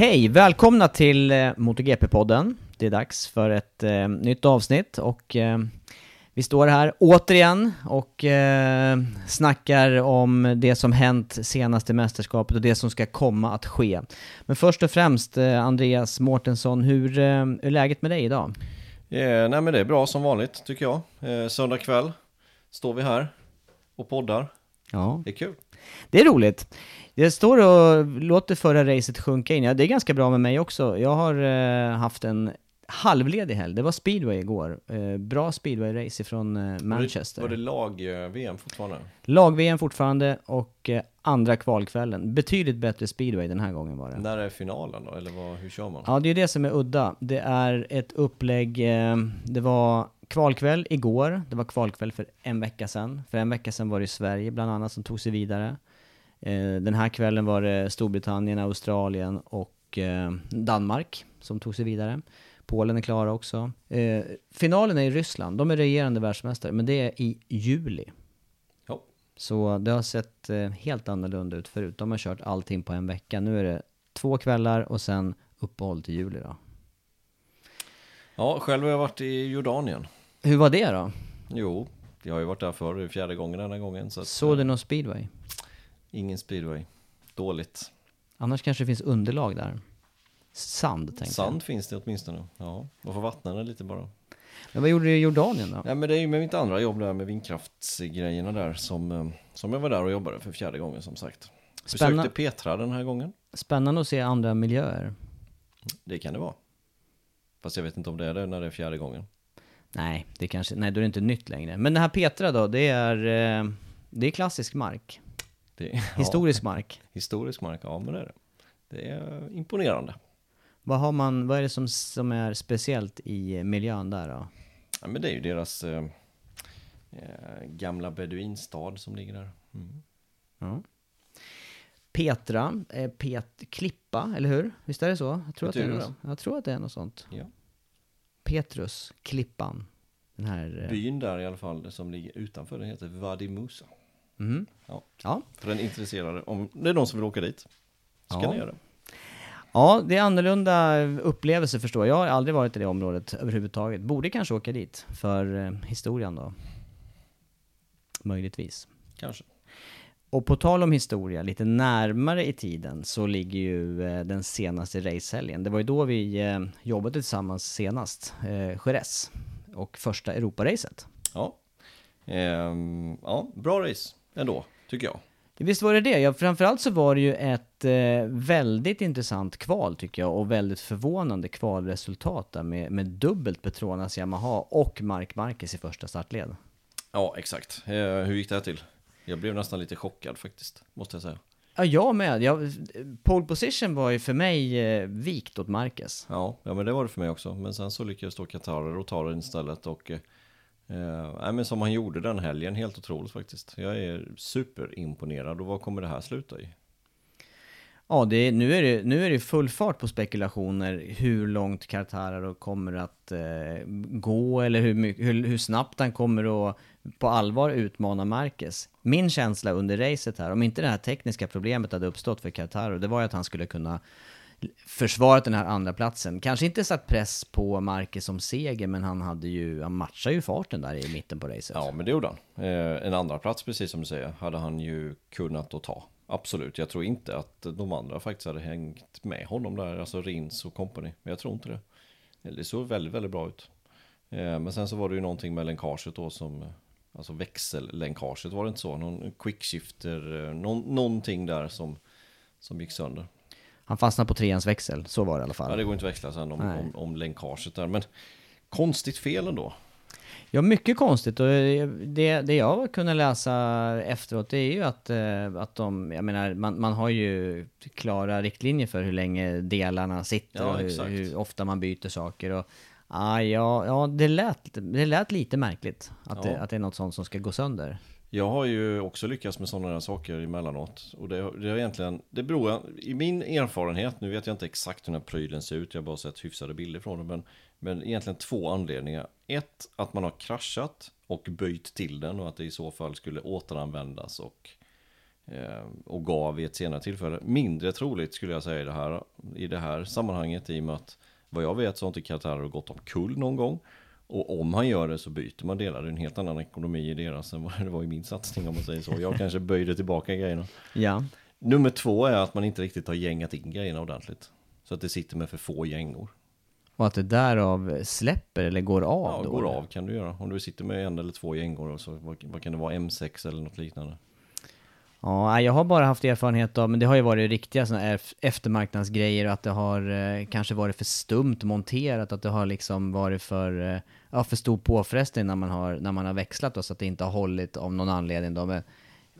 Hej! Välkomna till eh, MotoGP-podden. Det är dags för ett eh, nytt avsnitt och eh, vi står här återigen och eh, snackar om det som hänt senaste mästerskapet och det som ska komma att ske. Men först och främst, eh, Andreas Mårtensson, hur eh, är läget med dig idag? Eh, nej men det är bra som vanligt tycker jag. Eh, söndag kväll står vi här och poddar. Ja, Det är kul. det är roligt. Det står och låter förra racet sjunka in. Ja, det är ganska bra med mig också. Jag har eh, haft en halvledig helg. Det var speedway igår. Eh, bra speedway-race ifrån eh, Manchester. Var det, det lag-VM fortfarande? Lag-VM fortfarande och eh, andra kvalkvällen. Betydligt bättre speedway den här gången var det. När är finalen då? Eller vad, hur kör man? Ja, det är det som är udda. Det är ett upplägg, eh, det var kvalkväll igår, det var kvalkväll för en vecka sedan. För en vecka sedan var det Sverige bland annat som tog sig vidare. Eh, den här kvällen var det Storbritannien, Australien och eh, Danmark som tog sig vidare. Polen är klara också. Eh, finalen är i Ryssland, de är regerande världsmästare, men det är i juli. Ja. Så det har sett helt annorlunda ut förut. De har kört allting på en vecka. Nu är det två kvällar och sen uppehåll till juli då. ja, själv har jag varit i Jordanien. Hur var det då? Jo, jag har ju varit där förr, fjärde gången den här gången. Så att, Såg du någon speedway? Ingen speedway. Dåligt. Annars kanske det finns underlag där. Sand tänkte Sand finns det åtminstone. Ja, man får vattna den lite bara. jag. Men vad gjorde du i Jordanien då? Ja, men det är ju med mitt andra jobb där med vindkraftsgrejerna där som, eh, som jag var där och jobbade för fjärde gången som sagt. Spänna- Besökte Petra den här gången. Spännande att se andra miljöer. Det kan det vara. Fast jag vet inte om det är det när det är fjärde gången. Nej, det kanske, nej då är det inte nytt längre. Men det här Petra då, det är, eh, det är klassisk mark. Det är, Historisk ja, mark. historisk mark, ja men det är det. Det är imponerande. Vad har man, vad är det som, som är speciellt i miljön där då? Ja, men det är ju deras eh, eh, gamla beduinstad som ligger där. Mm. Ja. Petra, eh, Pet, Klippa, eller hur? Visst är det så? Jag tror, att det är, något, jag tror att det är något sånt. Ja. Petrus, Klippan. Den här... eh, Byn där i alla fall som ligger utanför, den heter Wadi Mhm. Ja. Ja. För den intresserade, om det är någon som vill åka dit, ska Ja. ni göra det. Ja, det är annorlunda upplevelser förstår jag. Jag har aldrig varit i det området överhuvudtaget. Borde kanske åka dit för eh, historien då. Möjligtvis. Kanske. Och på tal om historia, lite närmare i tiden så ligger ju eh, den senaste racehelgen. Det var ju då vi eh, jobbade tillsammans senast, eh, Jerez. Och första Europaracet. Ja. Ehm, ja, bra race ändå, tycker jag. Visst var det det? Ja, framförallt så var det ju ett eh, väldigt intressant kval tycker jag och väldigt förvånande kvalresultat där med, med dubbelt Petronas Yamaha och Mark Marquez i första startled. Ja, exakt. Eh, hur gick det här till? Jag blev nästan lite chockad faktiskt, måste jag säga. Ja, jag med. Jag, pole position var ju för mig eh, vikt åt Marquez. Ja, ja, men det var det för mig också. Men sen så lyckades då Qatar och ta den istället och eh, men som han gjorde den helgen, helt otroligt faktiskt. Jag är superimponerad och vad kommer det här sluta i? Ja, det, nu, är det, nu är det full fart på spekulationer hur långt Qatar kommer att eh, gå eller hur, hur, hur snabbt han kommer att på allvar utmana Marquez. Min känsla under racet här, om inte det här tekniska problemet hade uppstått för Qatar, det var ju att han skulle kunna försvarat den här andra platsen. Kanske inte satt press på Marquez som seger, men han hade ju, han matchade ju farten där i mitten på racet. Ja, men det gjorde han. Eh, en andra plats precis som du säger, hade han ju kunnat att ta. Absolut, jag tror inte att de andra faktiskt hade hängt med honom där, alltså Rins och company. Men jag tror inte det. Det såg väldigt, väldigt bra ut. Eh, men sen så var det ju någonting med länkaget då som, alltså växellänkaget var det inte så? Någon quickshifter, eh, någon, någonting där som, som gick sönder. Han fastnade på treans växel, så var det i alla fall. Ja, det går inte att växla sen om, Nej. om, om länkaget där, men konstigt fel ändå. Ja, mycket konstigt och det, det jag kunde läsa efteråt det är ju att, eh, att de, jag menar, man, man har ju klara riktlinjer för hur länge delarna sitter Ja, och hur, hur ofta man byter saker och ah, ja, ja det, lät, det lät lite märkligt att, det, Ja. att det är något sånt som ska gå sönder. Jag har ju också lyckats med sådana där saker emellanåt. Och det, det har egentligen, det beror, i min erfarenhet, nu vet jag inte exakt hur den här prylen ser ut, jag har bara sett hyfsade bilder från den, men, men egentligen två anledningar. Ett, att man har kraschat och böjt till den och att det i så fall skulle återanvändas och, eh, och gav vid ett senare tillfälle. Mindre troligt skulle jag säga i det här, i det här sammanhanget i och med att vad jag vet så har inte Qatar gått omkull någon gång. Och om han gör det så byter man delar. Det är en helt annan ekonomi i deras än vad det var i min satsning om man säger så. Jag kanske böjde tillbaka grejerna. Ja. Nummer två är att man inte riktigt har gängat in grejerna ordentligt. Så att det sitter med för få gängor. Och att det därav släpper eller går av Ja, då? går av kan du göra. Om du sitter med en eller två gängor, så vad, vad kan det vara, M6 eller något liknande. Ja, jag har bara haft erfarenhet av, men det har ju varit riktiga sådana eftermarknadsgrejer och att det har eh, kanske varit för stumt monterat, att det har liksom varit för, eh, ja, för stor påfrestning när man har, när man har växlat då, så att det inte har hållit av någon anledning då. Men,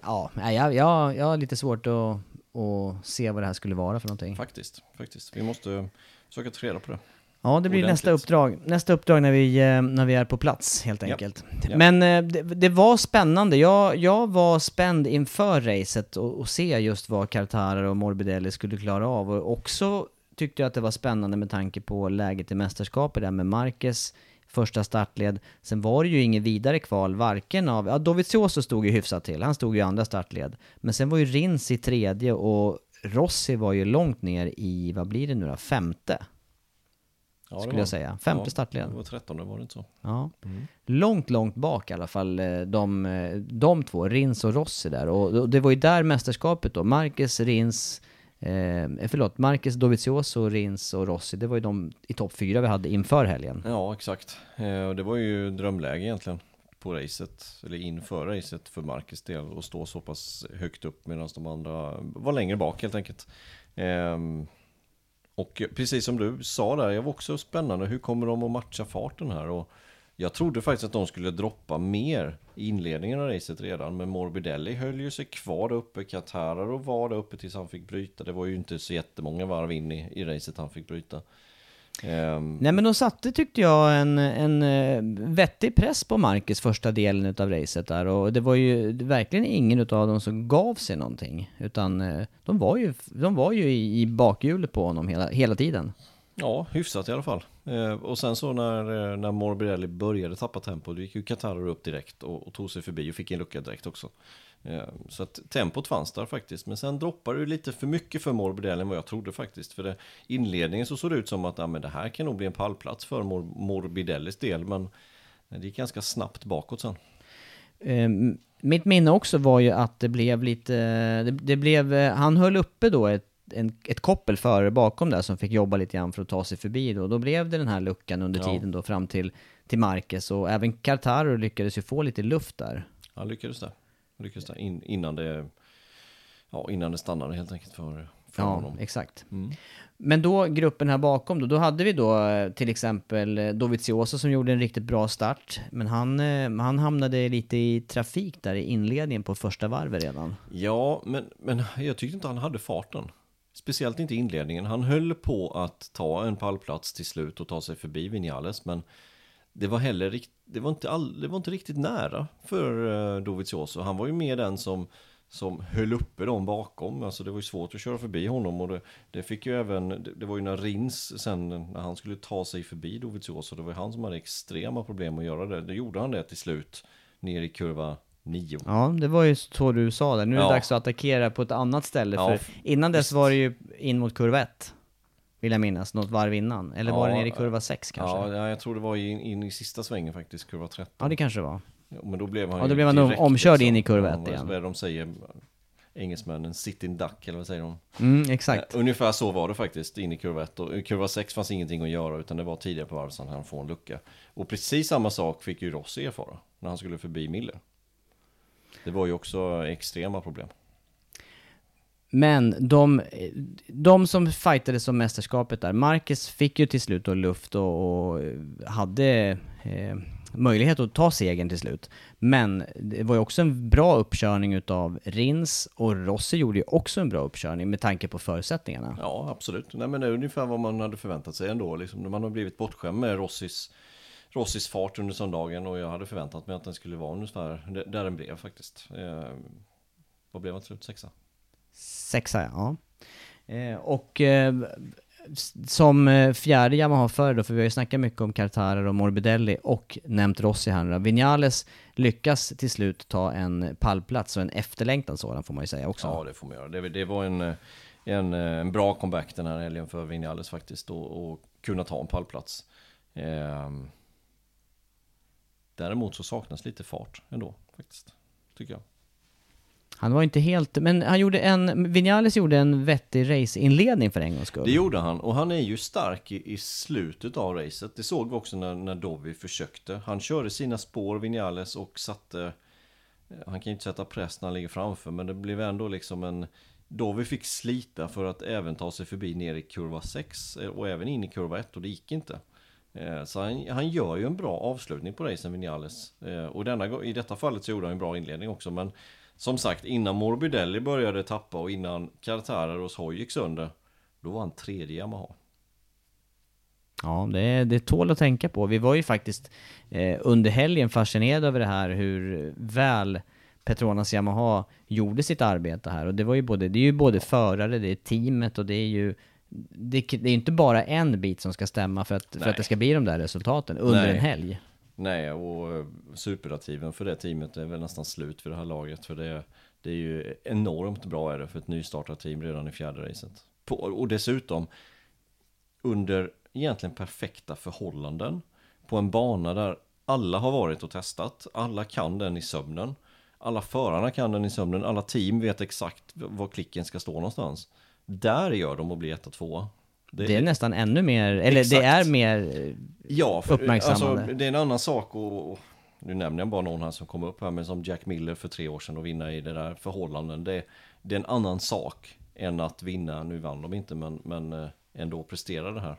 ja, jag, jag, jag har lite svårt att, att se vad det här skulle vara för någonting. Faktiskt, faktiskt. Vi måste försöka ta reda på det. Ja, det blir Ordentligt. nästa uppdrag. Nästa uppdrag när vi, eh, när vi är på plats, helt Ja. enkelt. Ja. Men eh, det, det var spännande. Jag, jag var spänd inför racet och, och se just vad Quartararo och Morbidelli skulle klara av. Och också tyckte jag att det var spännande med tanke på läget i mästerskapet där med Marquez första startled. Sen var det ju inget vidare kval, varken av... Ja, Dovizioso stod ju hyfsat till, han stod ju andra startled. Men sen var ju Rins i tredje och Rossi var ju långt ner i, vad blir det nu då, femte? Ja, skulle var- jag säga. Femte ja, startled. Det var 13, var det inte så? Ja. Långt, långt bak i alla fall, eh, de, eh, de två, Rins och Rossi där. Och det var ju där mästerskapet då, Marquez, Rins, eh, förlåt, Marquez, Dovizioso, Rins och Rossi, det var ju de i topp fyra vi hade inför helgen. Ja, exakt. Eh, och det var ju drömläge egentligen på racet, eller inför racet för Marcus del, att stå så pass högt upp medan de andra var längre bak helt enkelt. Ehm, och precis som du sa där, jag var också spännande, hur kommer de att matcha farten här? Och jag trodde faktiskt att de skulle droppa mer i inledningen av racet redan, men Morbidelli höll ju sig kvar där uppe, och var där uppe tills han fick bryta. Det var ju inte så jättemånga varv in i, i racet han fick bryta. Ehm, Nej men de satte tyckte jag en, en eh, vettig press på Marcus första delen utav racet där och det var ju verkligen ingen utav dem som gav sig någonting utan eh, de var ju, de var ju i, i bakhjulet på honom hela, hela tiden. Ja, hyfsat i alla fall. Eh, och sen så när, när Morbidelli började tappa tempo, då gick ju Qatar upp direkt och, och tog sig förbi och fick en lucka direkt också. Eh, så att tempot fanns där faktiskt. Men sen droppade det lite för mycket för Morbidelli än vad jag trodde faktiskt. För det, inledningen så såg det ut som att ja, men det här kan nog bli en pallplats för Mor Morbidellis del. Men det gick ganska snabbt bakåt sen. Eh, mitt minne också var ju att det blev lite, det, det blev, eh, han höll uppe då ett, en, ett koppel före bakom där som fick jobba lite grann för att ta sig förbi då. Då blev det den här luckan under Ja. tiden då fram till, till Marquez och även Cartaro lyckades ju få lite luft där. Han lyckades där. Lyckades där in, innan, det, ja, innan det stannade helt enkelt för, för Ja, honom. exakt. Mm. Men då, gruppen här bakom då, då hade vi då eh, till exempel eh, Dovizioso som gjorde en riktigt bra start. Men han, eh, han hamnade lite i trafik där i inledningen på första varvet redan. Ja, men, men jag tyckte inte han hade farten. Speciellt inte i inledningen. Han höll på att ta en pallplats till slut och ta sig förbi Vinales, men det var heller det var inte, all, det var inte riktigt nära för uh, Dovizioso. Han var ju mer den som som höll uppe dem bakom. Alltså det var ju svårt att köra förbi honom och det, det fick ju även, det, det, var ju när Rins sen när han skulle ta sig förbi Dovizioso, det var ju han som hade extrema problem att göra det. Då gjorde han det till slut ner i kurva 9. Ja, det var ju så du sa där. Nu är det ja. dags att attackera på ett annat ställe, ja, för innan dess var det ju in mot kurva 1. Vill jag minnas, något varv innan. Eller var det nere i kurva 6 kanske? Ja, jag tror det var in, in i sista svängen faktiskt, kurva 13. Ja, det kanske det var. Ja, men då blev han Ja, då blev han nog omkörd liksom, in i kurva 1 igen. Vad är de säger? Engelsmännen, sitting duck eller vad säger de? Mm, exakt. Uh, ungefär så var det faktiskt in i kurva 1 och i kurva 6 fanns ingenting att göra utan det var tidigare på varvet så han får en lucka. Och precis samma sak fick ju Rossi erfara när han skulle förbi Miller. Det var ju också extrema problem. Men de, de som fightade som mästerskapet där, Marcus fick ju till slut då luft och, och hade eh, möjlighet att ta segern till slut. Men det var ju också en bra uppkörning utav Rins och Rossi gjorde ju också en bra uppkörning med tanke på förutsättningarna. Ja, absolut. Nej, men det är ungefär vad man hade förväntat sig ändå. Liksom, man har blivit bortskämd med Rossis, Rossis fart under söndagen och jag hade förväntat mig att den skulle vara ungefär där den blev faktiskt. Eh, vad blev han till slut? Sexa? Sexa, ja. Eh, och eh, som eh, fjärde Yamaha-förare då, för vi har ju snackat mycket om Cartarer och Morbidelli och nämnt Rossi här nu Vinales lyckas till slut ta en pallplats och en efterlängtad sådan får man ju säga också. Ja, det får man göra. Det, det var en, eh, en, eh, en bra comeback den här helgen för Vinales faktiskt och, och kunna ta en pallplats. Eh, däremot så saknas lite fart ändå faktiskt, tycker jag. Han var inte helt, men han gjorde en, Vinales gjorde en vettig raceinledning för en gångs skull. Det gjorde han, och han är ju stark i, i slutet av racet. Det såg vi också när, när Dovi försökte. Han körde sina spår, Vinales, och satte, eh, han kan ju inte sätta press när han ligger framför, men det blev ändå liksom en, Dovi fick slita för att även ta sig förbi ner i kurva 6 eh, och även in i kurva 1 och det gick inte. Eh, så han, han gör ju en bra avslutning på racen Vinales. Och denna, i detta fallet så gjorde han en bra inledning också, men som sagt, innan Morbidelli började tappa och innan Cartarer och Hoj gick sönder, då var han tredje Yamaha. Ja, det, det tål att tänka på. Vi var ju faktiskt eh, under helgen fascinerade över det här hur väl Petronas Yamaha gjorde sitt arbete här. Och det var ju både, det är ju både förare, det är teamet och det är ju det, det är inte bara en bit som ska stämma för att, för att det ska bli de där resultaten under Nej. en helg. Nej, och eh, superlativen för det teamet är väl nästan slut för det här laget. För det, det är ju enormt bra är det för ett nystartat team redan i fjärde racet. På, och dessutom under egentligen perfekta förhållanden. På en bana där alla har varit och testat. Alla kan den i sömnen. Alla förarna kan den i sömnen. Alla team vet exakt var klicken ska stå någonstans. Där gör de och blir 1-2. Det, det, är nästan ännu mer, eller exakt. det är mer ja, för, uppmärksammande. Alltså, det är en annan sak och nu nämner jag bara någon här som kom upp här, men som Jack Miller för tre år sedan och vinna i det där förhållanden. Det, det är en annan sak än att vinna, nu vann de inte, men, men eh, ändå prestera det här.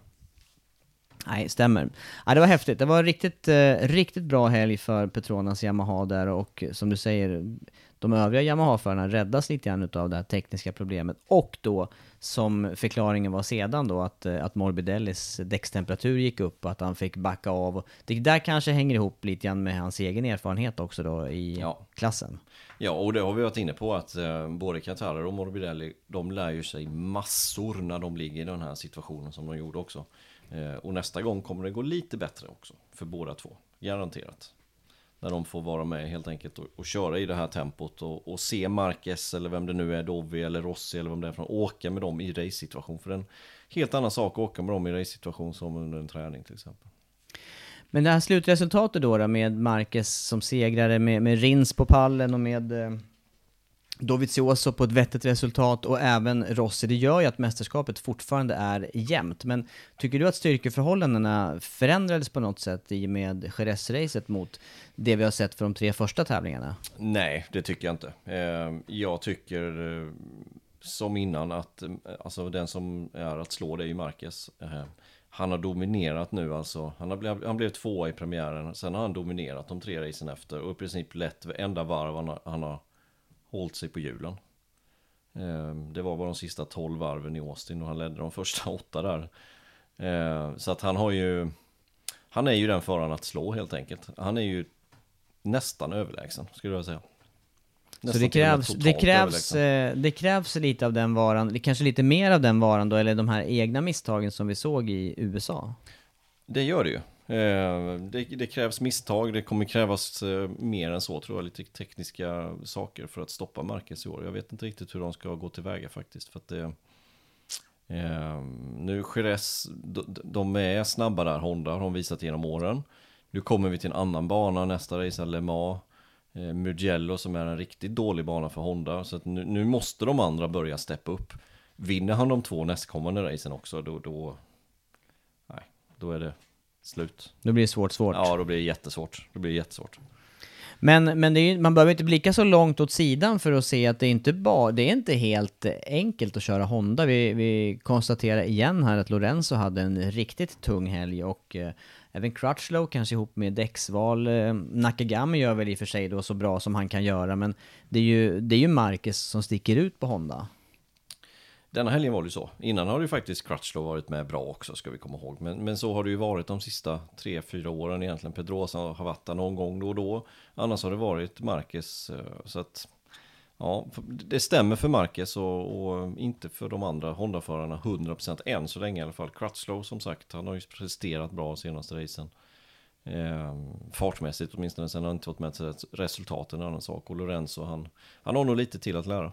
Nej, stämmer. Ja, det var häftigt. Det var riktigt, eh, riktigt bra helg för Petronas Yamaha där och som du säger, de övriga Yamaha-förarna räddas lite grann av det här tekniska problemet. Och då, som förklaringen var sedan då, att, eh, att Morbidellis däckstemperatur gick upp och att han fick backa av. Det där kanske hänger ihop lite grann med hans egen erfarenhet också då i ja. klassen. Ja, och det har vi varit inne på att eh, både Qatar och Morbidelli, de lär ju sig massor när de ligger i den här situationen som de gjorde också. Eh, och nästa gång kommer det gå lite bättre också för båda två, garanterat. När de får vara med helt enkelt och, och köra i det här tempot och, och, se Marquez eller vem det nu är, Dovi eller Rossi eller vem det är från, åka med dem i race-situation. För det är en helt annan sak att åka med dem i race-situation som under en träning till exempel. Men det här slutresultatet då, då med Marquez som segrare, med, med Rins på pallen och med eh Dovizioso på ett vettigt resultat och även Rossi. Det gör ju att mästerskapet fortfarande är jämnt. Men tycker du att styrkeförhållandena förändrades på något sätt i och med Jerez-racet mot det vi har sett för de tre första tävlingarna? Nej, det tycker jag inte. Ehm, jag tycker... Eh, som innan att, eh, alltså den som är att slå det är ju Marquez. Ehm, han har dominerat nu alltså. Han, har blivit, han blev tvåa i premiären. Sen har han dominerat de tre racen efter. Och i princip lätt enda varv han har, han har hållit sig på hjulen. Eh, det var bara de sista tolv varven i Austin och han ledde de första åtta där. Eh, så att han har ju... Han är ju den föraren att slå helt enkelt. Han är ju nästan överlägsen skulle jag säga. Så det krävs, det, krävs, eh, det krävs lite av den varan, kanske lite mer av den varan då, eller de här egna misstagen som vi såg i USA? Det gör det ju. Eh, det, det, krävs misstag, det kommer krävas eh, mer än så tror jag, lite tekniska saker för att stoppa Marcus i år. Jag vet inte riktigt hur de ska gå tillväga faktiskt. För att det, eh, nu Jerez, de är snabba där, Honda har de visat genom åren. Nu kommer vi till en annan bana, nästa race är Le Mans eh, Mugello som är en riktigt dålig bana för Honda. Så att nu, nu, måste de andra börja steppa upp. Vinner han de två nästkommande racen också, då, då, nej, då är det slut. Då blir det svårt, svårt. Ja, då blir det jättesvårt. Då blir det jättesvårt. Men, men ju, man behöver inte blicka så långt åt sidan för att se att det inte bara, det är inte helt enkelt att köra Honda. Vi, vi konstaterar igen här att Lorenzo hade en riktigt tung helg och eh, Även Crutchlow kanske ihop med däcksval. Eh, Nakagami gör väl i och för sig då så bra som han kan göra, men det är ju, det är ju Marcus som sticker ut på Honda. Denna helgen var det ju så. Innan har det ju faktiskt Crutchlow varit med bra också, ska vi komma ihåg. Men, men så har det ju varit de sista tre, fyra åren egentligen. Pedrosa har varit där någon gång då och då. Annars har det varit Marquez. Eh, så att Ja, det stämmer för Marquez och, och, inte för de andra Honda-förarna 100% än så länge i alla fall. Crutchlow som sagt, han har ju presterat bra senaste racen. Eh, fartmässigt åtminstone, sen har han inte fått med sig resultaten en annan sak. Och Lorenzo, han, han har nog lite till att lära.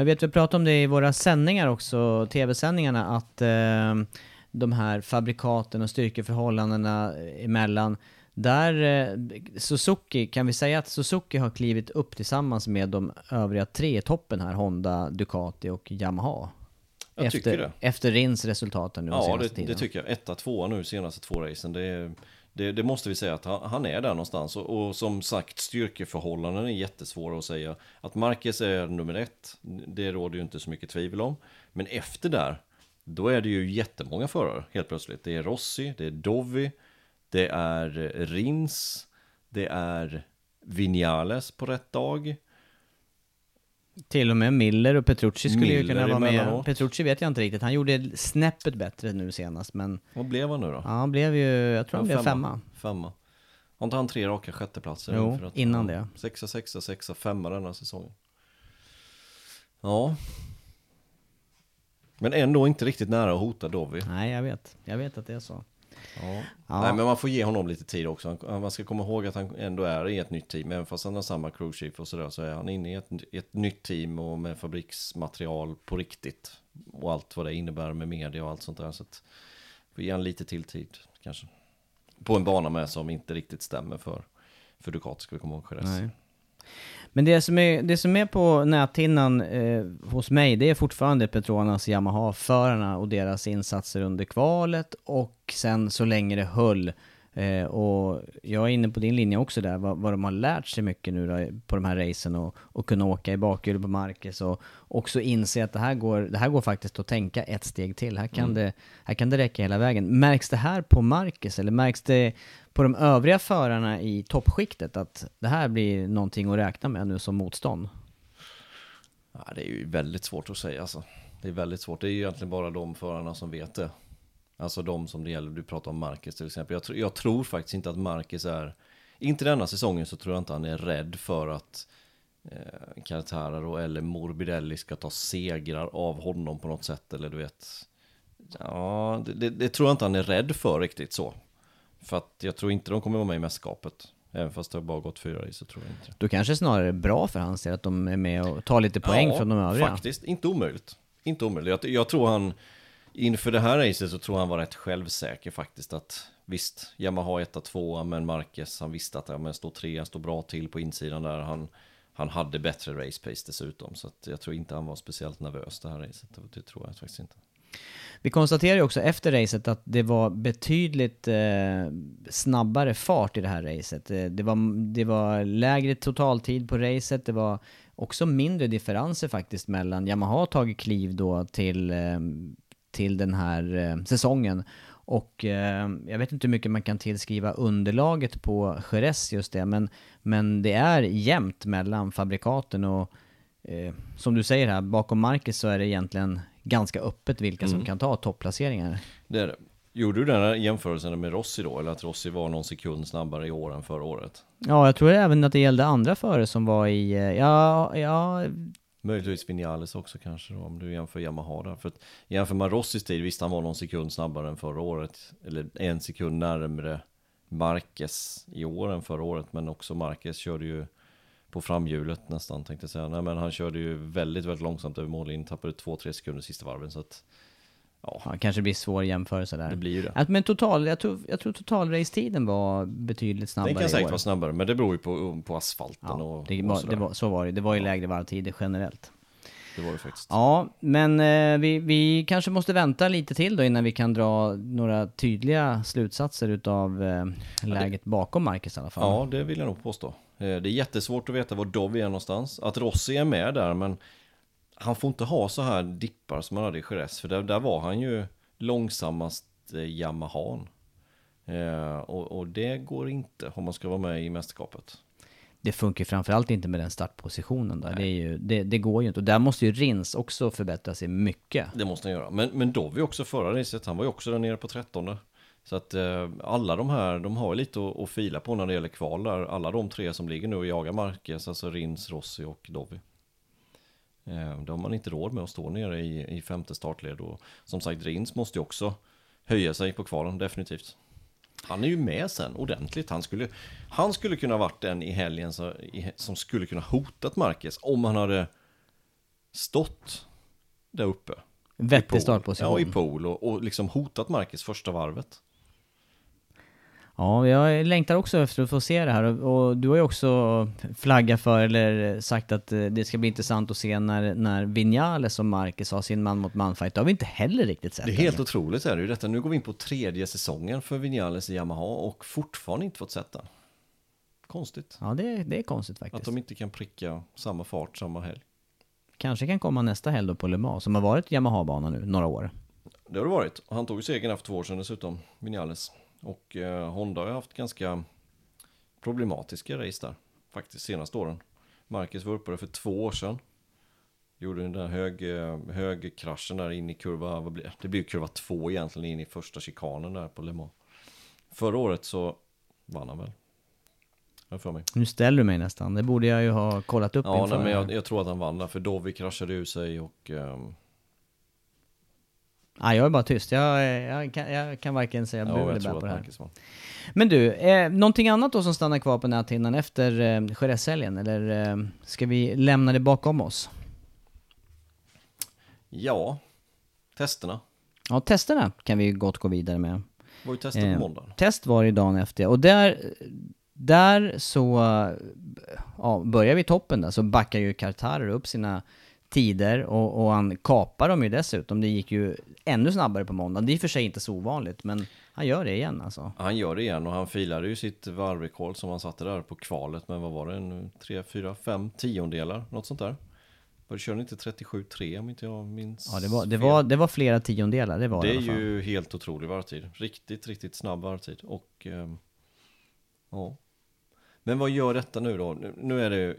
Men vet vi pratade om det i våra sändningar också, tv-sändningarna, att eh, de här fabrikaten och styrkeförhållandena emellan där, eh, Suzuki, kan vi säga att Suzuki har klivit upp tillsammans med de övriga tre i toppen här, Honda, Ducati och Yamaha? Jag efter, tycker det. Efter Rins resultat nu Ja, det, det, tycker jag. Etta, tvåa nu senaste två racen. Det, det, det, måste vi säga att han, han är där någonstans. Och, och, som sagt, styrkeförhållanden är jättesvåra att säga. Att Marquez är nummer ett, det råder ju inte så mycket tvivel om. Men efter där, då är det ju jättemånga förare helt plötsligt. Det är Rossi, det är Dovi, det är Rins, det är Vinales på rätt dag. Till och med Miller och Petrucci skulle Miller ju kunna vara med. Petrucci vet jag inte riktigt, han gjorde snäppet bättre nu senast men... Vad blev han nu då? Ja, han blev ju, jag tror han blev femma. Femma. Har inte han tre raka sjätteplatser? Jo, att, innan det. Sexa, sexa, sexa, femma denna säsongen. Ja. Men ändå inte riktigt nära att hota Dovi. Nej, jag vet. Jag vet att det är så. Ja. ja. Nej, men man får ge honom lite tid också. Man ska komma ihåg att han ändå är i ett nytt team. Även fast han har samma crew chief och sådär så är han inne i ett, ett nytt team och med fabriksmaterial på riktigt. Och allt vad det innebär med media och allt sånt där. Så att får ge honom lite till tid kanske. På en bana med som inte riktigt stämmer för, för Ducati ska vi komma ihåg. Nej. Men det som är, det som är på näthinnan eh, hos mig, det är fortfarande Petronas Yamaha-förarna och deras insatser under kvalet och sen så länge det höll. Eh, och jag är inne på din linje också där, vad, vad de har lärt sig mycket nu då, på de här racen och, och kunna åka i bakhjulet på Marcus och också inse att det här, går, det här går faktiskt att tänka ett steg till. Här kan, mm. det, här kan det räcka hela vägen. Märks det här på Marcus eller märks det på de övriga förarna i toppskiktet att det här blir någonting att räkna med nu som motstånd? Ja, det är ju väldigt svårt att säga alltså. Det är väldigt svårt. Det är ju egentligen bara de förarna som vet det. Alltså de som det gäller. Du pratar om Marcus till exempel. Jag, tr jag tror faktiskt inte att Marcus är, inte denna säsongen så tror jag inte han är rädd för att eh, Cartararo eller Morbidelli ska ta segrar av honom på något sätt. Eller du vet. Ja, det, det, det tror jag inte han är rädd för riktigt så. För att jag tror inte de kommer vara med i mästerskapet. Även fast det har bara gått fyra i så tror jag inte Då kanske snarare är bra för hans del att de är med och tar lite poäng ja, från de övriga. faktiskt. Inte omöjligt. Inte omöjligt. Jag, jag, tror han, inför det här racet så tror han var rätt självsäker faktiskt att visst, Yamaha 1 2 men Marquez, han visste att ja, men står tre, han står bra till på insidan där. Han, han hade bättre race pace dessutom. Så att jag tror inte han var speciellt nervös det här racet. Det tror jag faktiskt inte. Vi konstaterar ju också efter racet att det var betydligt eh, snabbare fart i det här racet. Eh, det var, det var lägre totaltid på racet, det var också mindre differenser faktiskt mellan, Yamaha har tagit kliv då till, eh, till den här eh, säsongen. Och eh, jag vet inte hur mycket man kan tillskriva underlaget på Jerez just det, men, men det är jämnt mellan fabrikaten och eh, som du säger här, bakom Marcus så är det egentligen ganska öppet vilka som kan ta topplaceringar. Det är det. Gjorde du den här jämförelsen med Rossi då? Eller att Rossi var någon sekund snabbare i år än förra året? Ja, jag tror även att det gällde andra före som var i, eh, ja, ja, Möjligtvis Vinales också kanske då, om du jämför Yamaha där. För att jämför man Rossis tid, visst han var någon sekund snabbare än förra året. Eller en sekund närmre Marquez i år än förra året. Men också Marquez körde ju på framhjulet nästan tänkte jag säga. Nej men han körde ju väldigt, väldigt långsamt över mållinjen. Tappade 2-3 sekunder sista varven. Så att, ja, ja, kanske blir svår jämförelse där. det blir ju det. Att, men total, jag tror, jag tror totalracetiden var betydligt snabbare Den kan säkert vara snabbare, men det beror ju på, på asfalten Ja, och, det och sådär. det var, så var det. Det var ju lägre varvtider generellt. det var det faktiskt. Ja, men eh, vi, vi kanske måste vänta lite till då innan vi kan dra några tydliga slutsatser utav eh, läget bakom Marcus i alla fall. Ja, det vill jag nog påstå. Eh, Det är jättesvårt att veta var Dovi är någonstans. Att Rossi är med där, men han får inte ha så här dippar som han hade i Jerez. För där, där var han ju långsammast eh, Yamahan. Eh, och, och det går inte om man ska vara med i mästerskapet. Det funkar framförallt inte med den startpositionen där. Det, ju, det, det går ju inte. Och där måste ju Rins också förbättra sig mycket. Det måste han göra. Men, men Dovi också förra racet, han var ju också där nere på 13. Så att eh, alla de här, de har ju lite att, att fila på när det gäller kval där. Alla de tre som ligger nu och jagar Marquez, alltså Rins, Rossi och Dovi. Eh, då har man inte råd med att stå nere i, i femte startled. Och som sagt, Rins måste ju också höja sig på kvalen, definitivt. Han är ju med sen ordentligt. Han skulle, han skulle kunna varit den i helgen i, som skulle kunna hotat Marquez om han hade stått där uppe. Vettig startposition. Ja, i pool och, och liksom hotat Marcus första varvet. Ja, jag längtar också efter att få se det här och, och du har ju också flaggat för, eller sagt att eh, det ska bli intressant att se när, när Vinales och Marcus har sin man mot man fight. Det har vi inte heller riktigt sett. Det är helt ännu. otroligt är det ju detta. Nu går vi in på tredje säsongen för Vinales i Yamaha och fortfarande inte fått sett den. Konstigt. Ja, det, det är konstigt Att faktiskt. de inte kan pricka samma fart samma helg. Kanske kan komma nästa helg då på Le Mans, som har varit Yamaha-bana nu, några år. Det har det varit. Han tog ju segern här för två år sedan dessutom, Vinales. Och eh, Honda har ju haft ganska problematiska race där. Faktiskt senaste åren. Marcus där för två år sedan. Gjorde den där hög, eh, högkraschen där in i kurva, vad blir det? Det blir kurva två egentligen in i första chikanen där på Le Mans. Förra året så vann han väl. För mig. Nu ställer du mig nästan, det borde jag ju ha kollat upp Ja, inför nej, men jag, jag tror att han vann där för Dovi kraschade ur sig och ehm, Nej, jag är bara tyst. Jag, jag, kan, jag kan varken säga bu eller bä på det här. Men du, eh, någonting annat då som stannar kvar på näthinnan efter eh, Jerez-helgen? Eller eh, ska vi lämna det bakom oss? Ja, testerna. Ja, testerna kan vi gott gå vidare med. Var ju testet Eh, på måndagen. Test var det dagen efter och där, där så ja, börjar vi toppen där så backar ju Kartarer upp sina tider och, och han kapar dem ju dessutom. Det gick ju ännu snabbare på måndagen. Det är i och för sig inte så ovanligt men han gör det igen alltså. Han gör det igen och han filade ju sitt varvrekord som han satte där på kvalet. Men vad var det? En, 3, 4, 5 tiondelar? Något sånt där. Var det körde inte 37,3 om inte jag minns Ja, det var, det fel. var, det var flera tiondelar, det var det, Det är ju helt otrolig varvtid. Riktigt, riktigt snabb varvtid. Och ehm, ja. Men vad gör detta nu då? Nu, nu är det ju...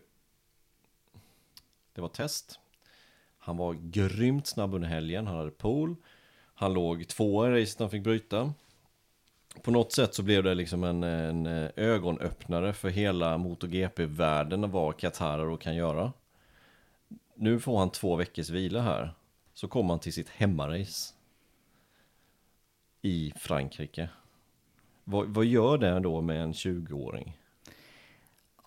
Det var test. Han var grymt snabb under helgen. Han hade pool. Han låg tvåa i racet han fick bryta. På något sätt så blev det liksom en, en eh, ögonöppnare för hela MotoGP-världen vad Qatar kan göra. Nu får han två veckors vila här. Så kommer han till sitt hemmarace. I Frankrike. Vad, vad gör det då med en 20-åring?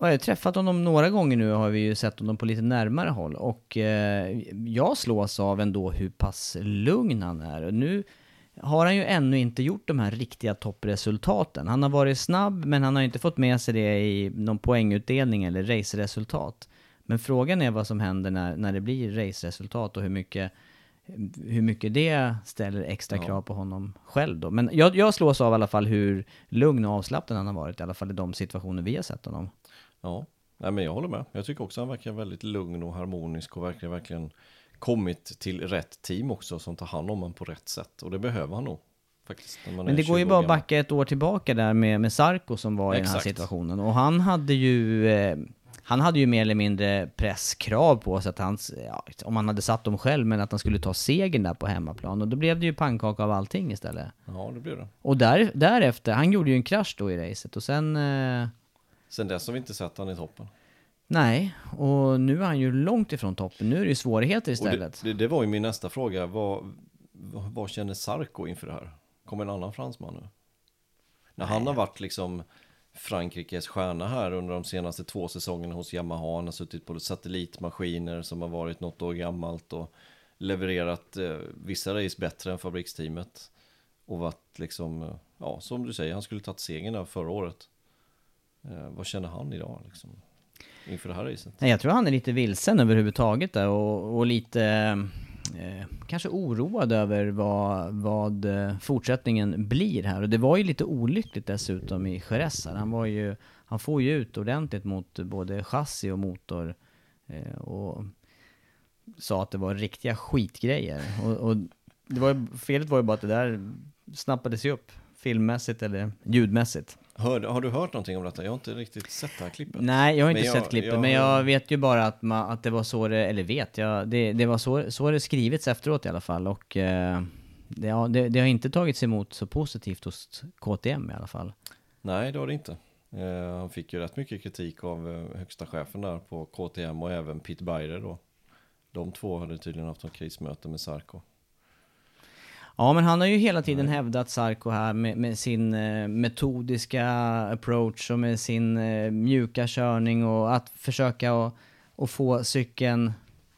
Jag har träffat honom några gånger nu har vi ju sett honom på lite närmare håll och eh, jag slås av ändå hur pass lugn han är. Nu har han ju ännu inte gjort de här riktiga toppresultaten. Han har varit snabb men han har inte fått med sig det i någon poängutdelning eller raceresultat. Men frågan är vad som händer när, när det blir raceresultat och hur mycket, hur mycket det ställer extra krav på honom själv då. Men jag, jag slås av i alla fall hur lugn och avslappnad han har varit, i alla fall i de situationer vi har sett honom. Ja, Nej, men jag håller med. Jag tycker också han verkar väldigt lugn och harmonisk och verkar verkligen kommit till rätt team också som tar hand om honom på rätt sätt. Och det behöver han nog. Faktiskt, Men det går ju 20 bara att backa ett år tillbaka där med, med Sarko som var i den här Exakt. situationen. Och han hade ju... Eh, han hade ju mer eller mindre presskrav på sig att han, ja, om han hade satt dem själv, men att han skulle ta segern där på hemmaplan. Och då blev det ju pannkaka av allting istället. Ja, det blir det. Och där, därefter, han gjorde ju en krasch då i racet och sen... Eh, Sen dess har vi inte sett han i toppen. nej, och nu är han ju långt ifrån toppen. Nu är det ju svårigheter istället. det, det, det var ju min nästa fråga. Vad, vad, känner Sarko inför det här? Kommer en annan fransman nu? När han har varit liksom Frankrikes stjärna här under de senaste två säsongerna hos Yamaha. Han har suttit på satellitmaskiner som har varit något år gammalt och levererat eh, vissa race bättre än fabriksteamet. Och varit liksom, eh, ja som du säger, han skulle tagit segern där förra året. Eh, vad känner han idag liksom? Inför det här racet? Jag tror han är lite vilsen överhuvudtaget där och, och lite eh, kanske oroad över vad, vad eh, fortsättningen blir här. Och det var ju lite olyckligt dessutom i Jerez här. Han var ju, han får ju ut ordentligt mot både chassi och motor. Eh, och sa att det var riktiga skitgrejer. Och, och det var ju, felet var ju bara att det där snappades ju upp filmmässigt eller ljudmässigt. Hör, har du hört någonting om detta? Jag har inte riktigt sett det här klippet. Nej, jag har Men inte jag- sett klippet, jag- men jag vet ju bara att, man, att det var så det, eller vet jag, det, det var så, så det skrivits efteråt i alla fall och eh, det, ja, det, det har inte tagits emot så positivt hos KTM i alla fall. Nej, det har det inte. Eh, han fick ju rätt mycket kritik av eh, högsta chefen där på KTM och även Pete Beirer då. De två hade tydligen haft ett krismöte med Sarko. Ja, men han har ju hela tiden hävdat Sarko här med, med sin eh, metodiska approach och med sin eh, mjuka körning och att försöka att och få cykeln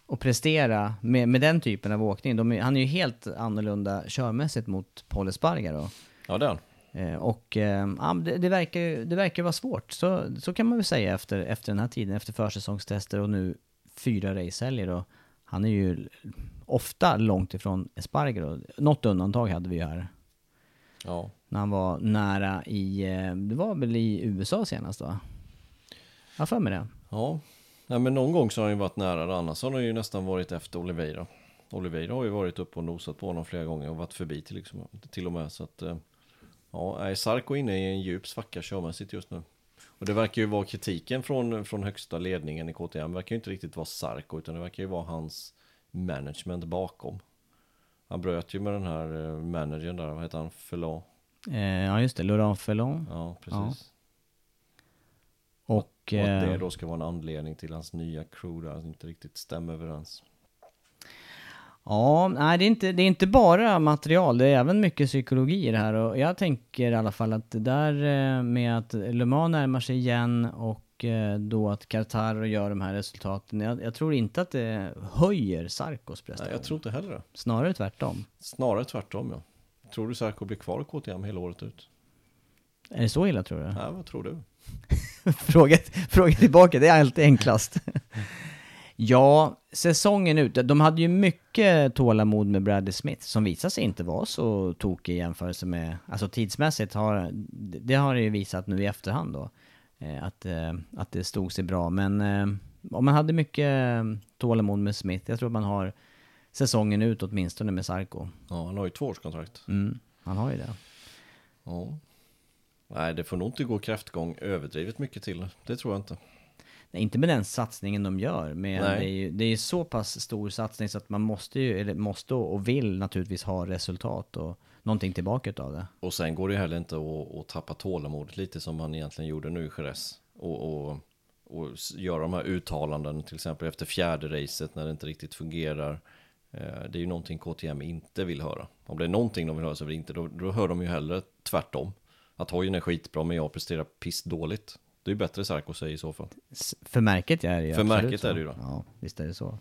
att prestera med, med den typen av åkning. De han är ju helt annorlunda körmässigt mot Paul Espargaro. Ja, det är han. Eh, och eh, ja, det, det, verkar, det verkar vara svårt, så, så kan man väl säga efter, efter den här tiden, efter försäsongstester och nu fyra racehelger. Han är ju ofta långt ifrån Espargaro. Något undantag hade vi ju här. Ja. När han var nära i, eh, det var väl i USA senast va? Jag har för mig det. Ja. Nej, men någon gång så har han ju varit nära det. Annars har han ju nästan varit efter Oliveira. Oliveira har ju varit uppe och nosat på honom flera gånger och varit förbi till, liksom, till och med. Så att, eh, ja, är Sarko inne i en djup svacka körmässigt just nu. Och det verkar ju vara kritiken från, från högsta ledningen i KTM. verkar ju inte riktigt vara Sarko utan det verkar ju vara hans management bakom. Han bröt ju med den här eh, managern där, vad heter han? Förlåt. Eh, ja just det, Laurent Felon. Ja, precis. Och, Och att det eh, då ska vara en anledning till hans nya crew där, inte riktigt stämmer överens. Ja, nej det är, inte, det är inte bara material, det är även mycket psykologi i det här och jag tänker i alla fall att det där eh, med att Le Mans närmar sig igen och eh, då att Qatar gör de här resultaten, jag, jag tror inte att det höjer Sarkos Nej, prestation. jag tror inte heller det. Snarare tvärtom. Snarare tvärtom ja. Tror du Sarko blir kvar i KTM hela året ut? Är det så illa tror du? Nej, vad tror du? fråga, fråga tillbaka, det är alltid enklast. ja, säsongen ut. De hade ju mycket tålamod med Bradley Smith som visade sig inte vara så tokig i jämförelse med, alltså tidsmässigt har, det har det ju visat nu i efterhand då. Eh, Att, eh, att det stod sig bra, men eh, om man hade mycket tålamod med Smith, jag tror att man har säsongen ut åtminstone med Sarko. Ja, han har ju tvåårskontrakt. Mm, han har ju det. Ja. Nej, det får nog inte gå kräftgång överdrivet mycket till. Det tror jag inte. Nej, inte med den satsningen de gör, men det är ju det är så pass stor satsning så att man måste ju, eller måste och vill naturligtvis ha resultat och någonting tillbaka utav det. Och sen går det heller inte att, att tappa tålamodet lite som han egentligen gjorde nu i Jerez. Och, och, och göra de här uttalanden till exempel efter fjärde racet när det inte riktigt fungerar. Eh, Det är ju någonting KTM inte vill höra. Om det är någonting de vill höra så är det inte, då, då hör de ju hellre tvärtom. Att hojen är skitbra men jag presterar piss dåligt. Det är ju bättre Sarko säger i så fall. För märket är det ju För märket är det ju då. Ja, visst är det så.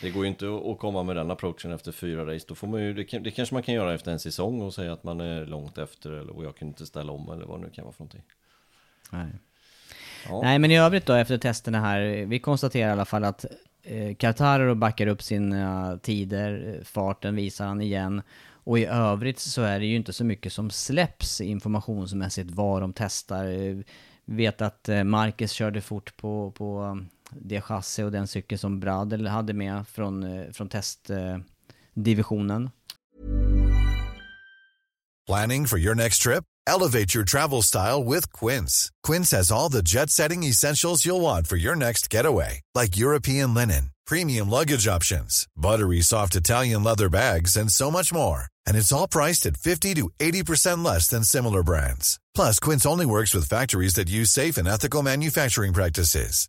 Det går ju inte att- komma med den approachen efter fyra race. Då får man ju, det, kan, det kanske man kan göra efter en säsong och säga att man är långt efter eller, och jag kan inte ställa om eller vad det nu kan vara för någonting. Nej. Ja. Nej, men i övrigt då efter testerna här, vi konstaterar i alla fall att eh, Quartararo backar upp sina tider, farten visar han igen. Och i övrigt så är det ju inte så mycket som släpps informationsmässigt vad de testar. Eh, Vet att eh, Marcus körde fort på, på det chassi och den cykel som Bradel hade med från, eh, från testdivisionen. Planning for your next trip? Elevate your travel style with Quince. Quince has all the jet setting essentials you'll want for your next getaway, like European linen, premium luggage options, buttery soft Italian leather bags, and so much more. And it's all priced at 50 to 80% less than similar brands. Plus, Quince only works with factories that use safe and ethical manufacturing practices.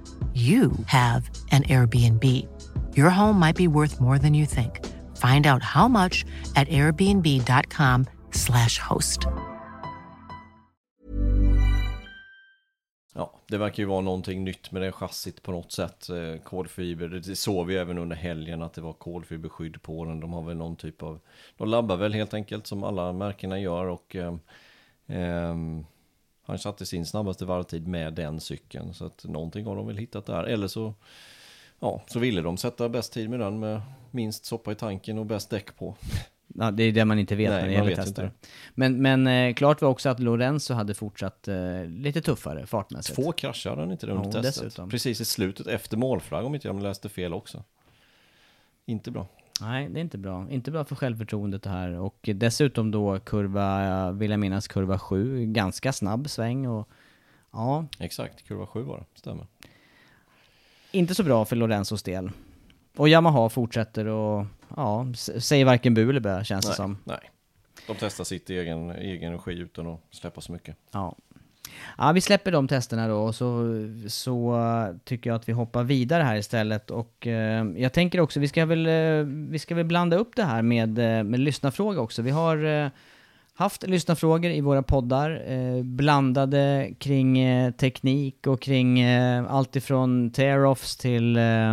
you have an Airbnb. Your home might be worth more than you think. Find out how much at airbnb.com/slash host. Ja, det verkar ju vara någonting nytt med det chassit på något sätt. Eh, kolfiber, det såg vi även under helgen att det var kolfiberskydd på den. De har väl någon typ av, de labbar väl helt enkelt som alla märkena gör och eh, han satte sin snabbaste varvtid med den cykeln. Så att någonting har de väl hittat där. Eller så, ja, så ville de sätta bäst tid med den med minst soppa i tanken och bäst däck på. Ja, det är det man inte vet Nej, när det gäller tester. Men, men eh, klart var också att Lorenzo hade fortsatt eh, lite tuffare fartmässigt. Två krascher hade han inte det under Ja, testet. dessutom. Precis i slutet efter målflagg om inte jag läste fel också. Inte bra. Nej, det är inte bra. Inte bra för självförtroendet det här. Och dessutom då kurva, vill jag minnas kurva 7, ganska snabb sväng och ja, Exakt, kurva 7 var det, stämmer. inte så bra för Lorenzos del. Och Yamaha fortsätter och ja, säger varken bu eller bä känns det Nej, som. nej. De testar sitt i egen, egen regi utan att släppa så mycket. Ja. Ja, vi släpper de testerna då och så, så tycker jag att vi hoppar vidare här istället och eh, jag tänker också, vi ska väl, eh, vi ska väl blanda upp det här med, eh, med lyssnarfråga också. Vi har eh, haft lyssnarfrågor i våra poddar, eh, blandade kring eh, teknik och kring eh, allt ifrån tear-offs till eh,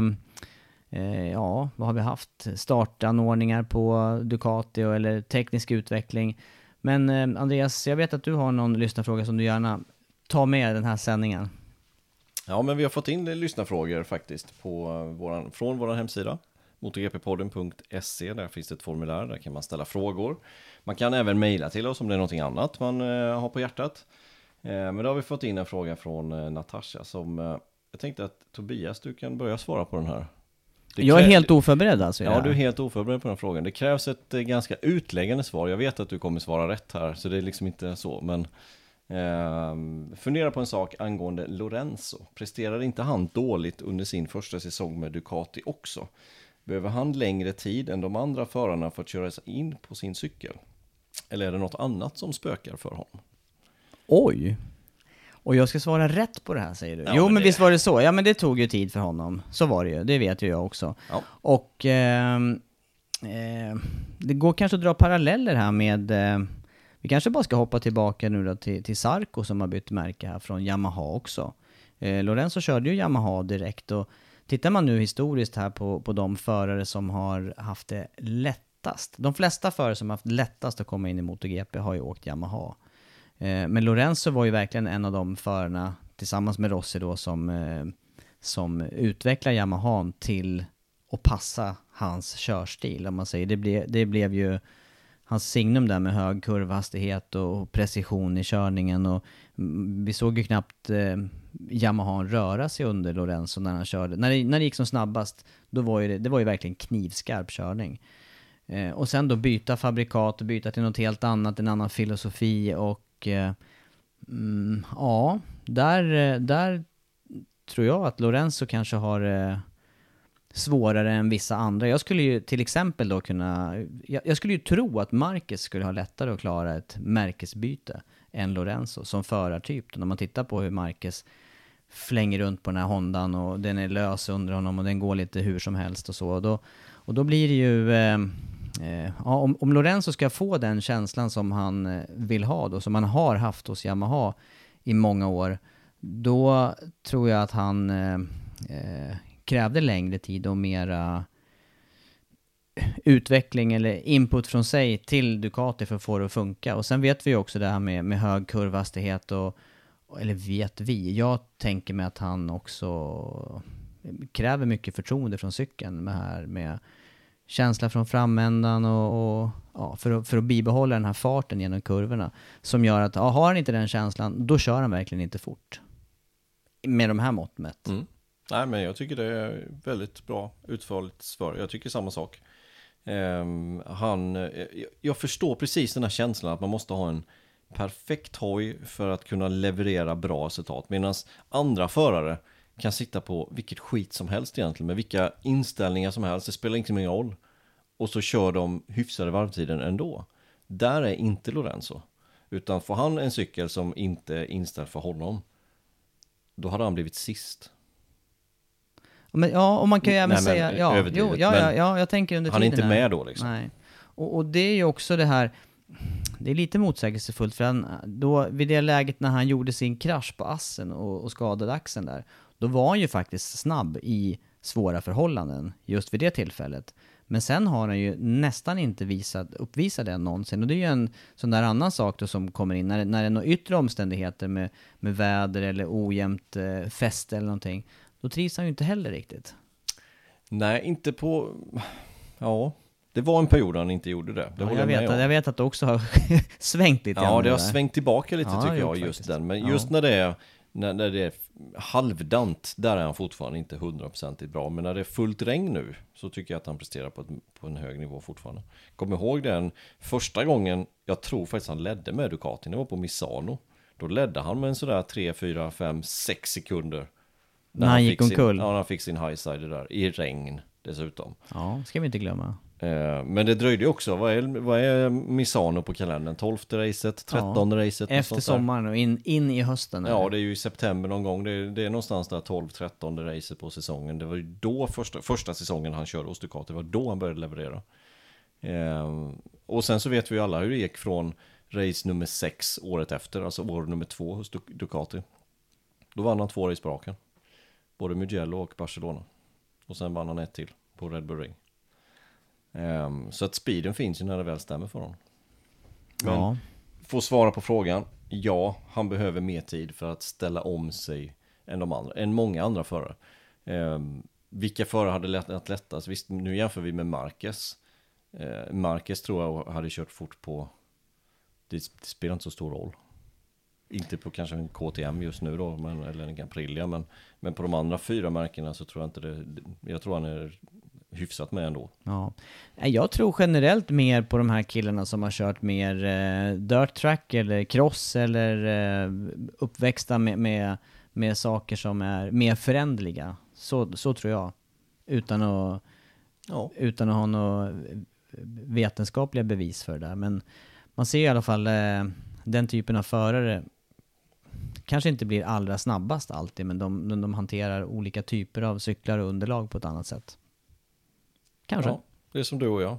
eh, ja, vad har vi haft? Startanordningar på Ducati och, eller teknisk utveckling. Men eh, Andreas, jag vet att du har någon lyssnarfråga som du gärna tar med i den här sändningen. Ja, men vi har fått in lyssnarfrågor faktiskt på våran, från vår hemsida motorgppodden.se. Där finns det ett formulär, där kan man ställa frågor. Man kan även mejla till oss om det är någonting annat man eh, har på hjärtat. Eh, men då har vi fått in en fråga från eh, Natasha som eh, jag tänkte att Tobias, du kan börja svara på den här. Det Jag är krä- helt oförberedd alltså. Ja, du är helt oförberedd på den frågan. Det krävs ett eh, ganska utläggande svar. Jag vet att du kommer svara rätt här, så det är liksom inte så. Men ehm, fundera på en sak angående Lorenzo. Presterade inte han dåligt under sin första säsong med Ducati också? Behöver han längre tid än de andra förarna för att köra sig in på sin cykel? Eller är det något annat som spökar för honom? Oj! Och jag ska svara rätt på det här säger du? Ja, jo men det- visst var det så? Ja men det tog ju tid för honom. Så var det ju, det vet ju jag också. Ja. Och ehm, eh, det går kanske att dra paralleller här med eh, vi kanske bara ska hoppa tillbaka nu då till, till Sarko som har bytt märke här från Yamaha också. Eh, Lorenzo körde ju Yamaha direkt och tittar man nu historiskt här på, på de förare som har haft det lättast. De flesta förare som har haft lättast att komma in i MotoGP har ju åkt Yamaha. Eh, men Lorenzo var ju verkligen en av de förarna, tillsammans med Rossi då, som, eh, som utvecklar Yamahan till att passa hans körstil, om man säger. Det, ble, det blev ju hans signum där med hög kurvhastighet och precision i körningen och mm, vi såg ju knappt eh, Yamaha röra sig under Lorenzo när han körde. När det, när det gick som snabbast, då var ju det, det var ju verkligen knivskarp körning. Eh, och sen då byta fabrikat och byta till något helt annat, en annan filosofi och och eh, mm, ja, där, eh, där tror jag att Lorenzo kanske har eh, svårare än vissa andra. Jag skulle ju till exempel då kunna, jag, jag, skulle ju tro att Marcus skulle ha lättare att klara ett märkesbyte än Lorenzo som förartyp. När man tittar på hur Marcus flänger runt på den här Hondan och den är lös under honom och den går lite hur som helst och så. Och då, och då blir det ju, eh, Eh, ja, om, om Lorenzo ska få den känslan som han eh, vill ha då, som han har haft hos Yamaha i många år, då tror jag att han eh, eh krävde längre tid och mera utveckling eller input från sig till Ducati för att få det att funka. Och sen vet vi ju också det här med, med hög kurvhastighet och, eller vet vi, jag tänker mig att han också kräver mycket förtroende från cykeln med här med känsla från framändan och, och ja, för, att, för att bibehålla den här farten genom kurvorna. Som gör att, ja, har han inte den känslan, då kör han verkligen inte fort. Med de här mått mätt. Mm. Nej, men jag tycker det är väldigt bra utförligt svar. Jag tycker samma sak. Um, han, eh, jag förstår precis den här känslan att man måste ha en perfekt hoj för att kunna leverera bra resultat. Medan andra förare kan sitta på vilket skit som helst egentligen med vilka inställningar som helst. Det spelar inte ingen roll. Och så kör de hyfsade varvtiden ändå. Där är inte Lorenzo. Utan får han en cykel som inte är inställd för honom. Då hade han blivit sist. Men, ja, och man kan ju även Nej, säga... Ja, jo, ja, ja, ja, jag tänker under Han är inte här. med då liksom. Nej. Och, och, det är ju också det här... Det är lite motsägelsefullt, för han, då, vid det läget när han gjorde sin krasch på assen och, och skadade axeln där, då var han ju faktiskt snabb i svåra förhållanden just vid det tillfället. Men sen har han ju nästan inte visat, uppvisat det någonsin. Och det är ju en sån där annan sak då som kommer in, när, när det är några yttre omständigheter med, med väder eller ojämnt eh, fäste eller någonting då trivs han ju inte heller riktigt. Nej, inte på... Ja, det var en period han inte gjorde det. det ja, jag, vet jag vet att det också har svängt lite. Ja, det har svängt tillbaka lite ja, tycker jag, just faktiskt. den. Men ja. just när det är när, när det är halvdant, där är han fortfarande inte hundraprocentigt bra. Men när det är fullt regn nu så tycker jag att han presterar på, ett, på en hög nivå fortfarande. Kom ihåg den första gången, jag tror faktiskt han ledde med Ducati, det var på Misano. Då ledde han med en sådär 3, 4, 5, 6 sekunder när, han, han gick omkull? Ja, när han fick sin highsider där, i regn dessutom. Ja, ska vi inte glömma. Eh, men det dröjde också, vad är, vad är Misano på kalendern? 12 racet, 13 ja, racet? Efter sommaren och in, in i hösten? Ja, eller? det är ju i september någon gång. Det är, det är någonstans där 12-13 racet på säsongen. Det var ju då första, första säsongen han körde hos Ducati, det var då han började leverera. Eh, och sen så vet vi ju alla hur det gick från race nummer 6 året efter, alltså år nummer 2 hos Ducati. Då vann han två race på raken. Både Mugello och Barcelona. Och sen vann han ett till på Red Bull Ring. Um, så att speeden finns ju när det väl stämmer för honom. Men ja. för att svara på frågan. Ja, han behöver mer tid för att ställa om sig än, de andra, än många andra förare. Um, vilka förare hade lätt, lättast? Visst, nu jämför vi med Marquez. Uh, Marquez tror jag hade kört fort på... Det, det spelar inte så stor roll. Inte på kanske en KTM just nu då, men, eller en Aprilia, men, men på de andra fyra märkena så tror jag inte det, jag tror han är hyfsat med ändå. Ja. Jag tror generellt mer på de här killarna som har kört mer eh, dirt track eller cross eller eh, uppväxta med, med, med, saker som är mer förändliga. Så, så tror jag. Utan att, ja. utan att ha några vetenskapliga bevis för det där. Men man ser i alla fall eh, den typen av förare kanske inte blir allra snabbast alltid, men de, de hanterar olika typer av cyklar och underlag på ett annat sätt. Kanske. Ja, det är som du och jag.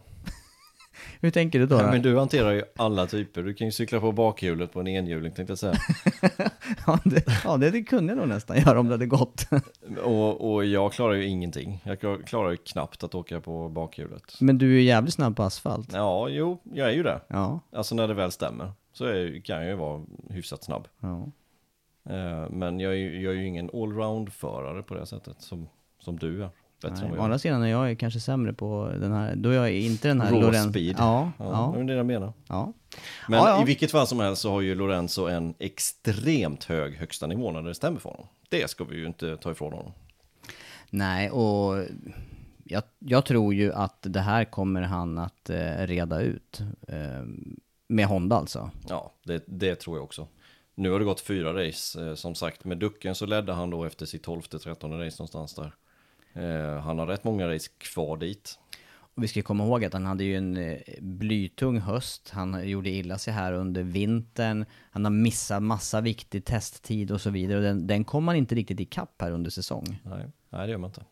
Hur tänker du då? Ja, men du hanterar ju alla typer. Du kan ju cykla på bakhjulet på en enhjuling tänkte jag säga. ja, det, ja, det kunde jag nog nästan göra om det hade gått. och, och jag klarar ju ingenting. Jag klarar ju knappt att åka på bakhjulet. Men du är ju jävligt snabb på asfalt. Ja, jo, jag är ju det. Ja. Alltså när det väl stämmer så är, kan jag ju vara hyfsat snabb. Ja. Eh, men jag är, jag är ju ingen allround-förare på det sättet som, som du är. Bättre Nej, än å vad jag andra är. sidan är jag kanske sämre på den här, då är jag inte den här Raw Lorenz... speed. Ja, Ja, ja, Det är det jag menar. ja. Men Ja, ja. i vilket fall som helst så har ju Lorenzo en extremt hög högsta nivå när det stämmer för honom. Det ska vi ju inte ta ifrån honom. Nej, och jag, jag tror ju att det här kommer han att eh, reda ut. Eh, med Honda alltså. Ja, det, det tror jag också. Nu har det gått fyra race, eh, som sagt. Med Ducken så ledde han då efter sitt 12-13 race någonstans där. Eh, han har rätt många race kvar dit. Och vi ska komma ihåg att han hade ju en eh, blytung höst. Han gjorde illa sig här under vintern. Han har missat massa viktig testtid och så vidare. Och den, den kom han inte riktigt ikapp här under säsong. Nej, nej det gör man inte.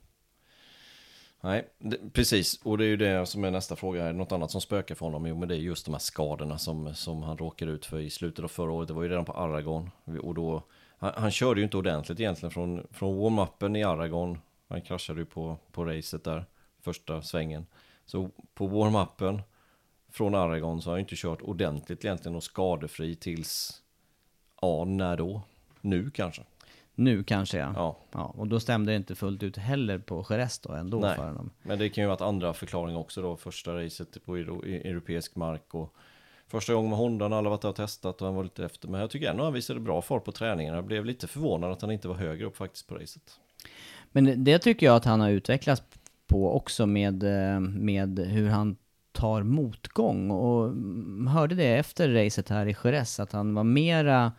Nej, det, precis. Och det är ju det som är nästa fråga. Är det något annat som spökar för honom? Jo, men det är just de här skadorna som, som han råkar ut för i slutet av förra året. Det var ju redan på Aragon. Och då, han, han körde ju inte ordentligt egentligen från, från warm-upen i Aragon. Han kraschade ju på, på racet där, första svängen. Så på warm-upen från Aragon så har han ju inte kört ordentligt egentligen och skadefri tills, ja, när då? Nu kanske. Nu kanske ja. Ja, ja. Och då stämde det inte fullt ut heller på Jerez då ändå Nej. för honom. Men det kan ju varit andra förklaringar också då. Första racet på i- europeisk mark och första gången med Honda när alla varit där och testat och han var lite efter. Men jag tycker ändå han visade bra fart på träningen. Jag blev lite förvånad att han inte var högre upp faktiskt på racet. Men det tycker jag att han har utvecklats på också med, eh, med hur han tar motgång. Och mm, hörde det efter racet här i Jerez, att han var mera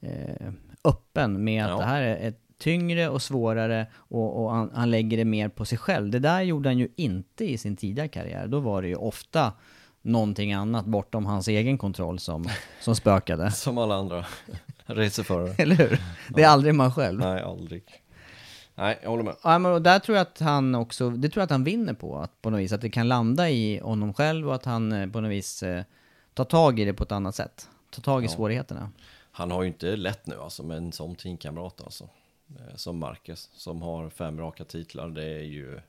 eh, öppen med att Ja. det här är ett tyngre och svårare och, och han, han lägger det mer på sig själv. Det där gjorde han ju inte i sin tidigare karriär. Då var det ju ofta någonting annat bortom hans egen kontroll som, som spökade. Som alla andra racerförare. Eller hur? Det är aldrig man själv. Nej, aldrig. Nej, jag håller med. Ja, men och där tror jag att han också, det tror jag att han vinner på, att på något vis, att det kan landa i honom själv och att han eh, på något vis eh, tar tag i det på ett annat sätt. Tar tag i svårigheterna. Han har ju inte lätt nu alltså med en sån teamkamrat alltså. Eh, Som Marquez som har fem raka titlar. Det är ju,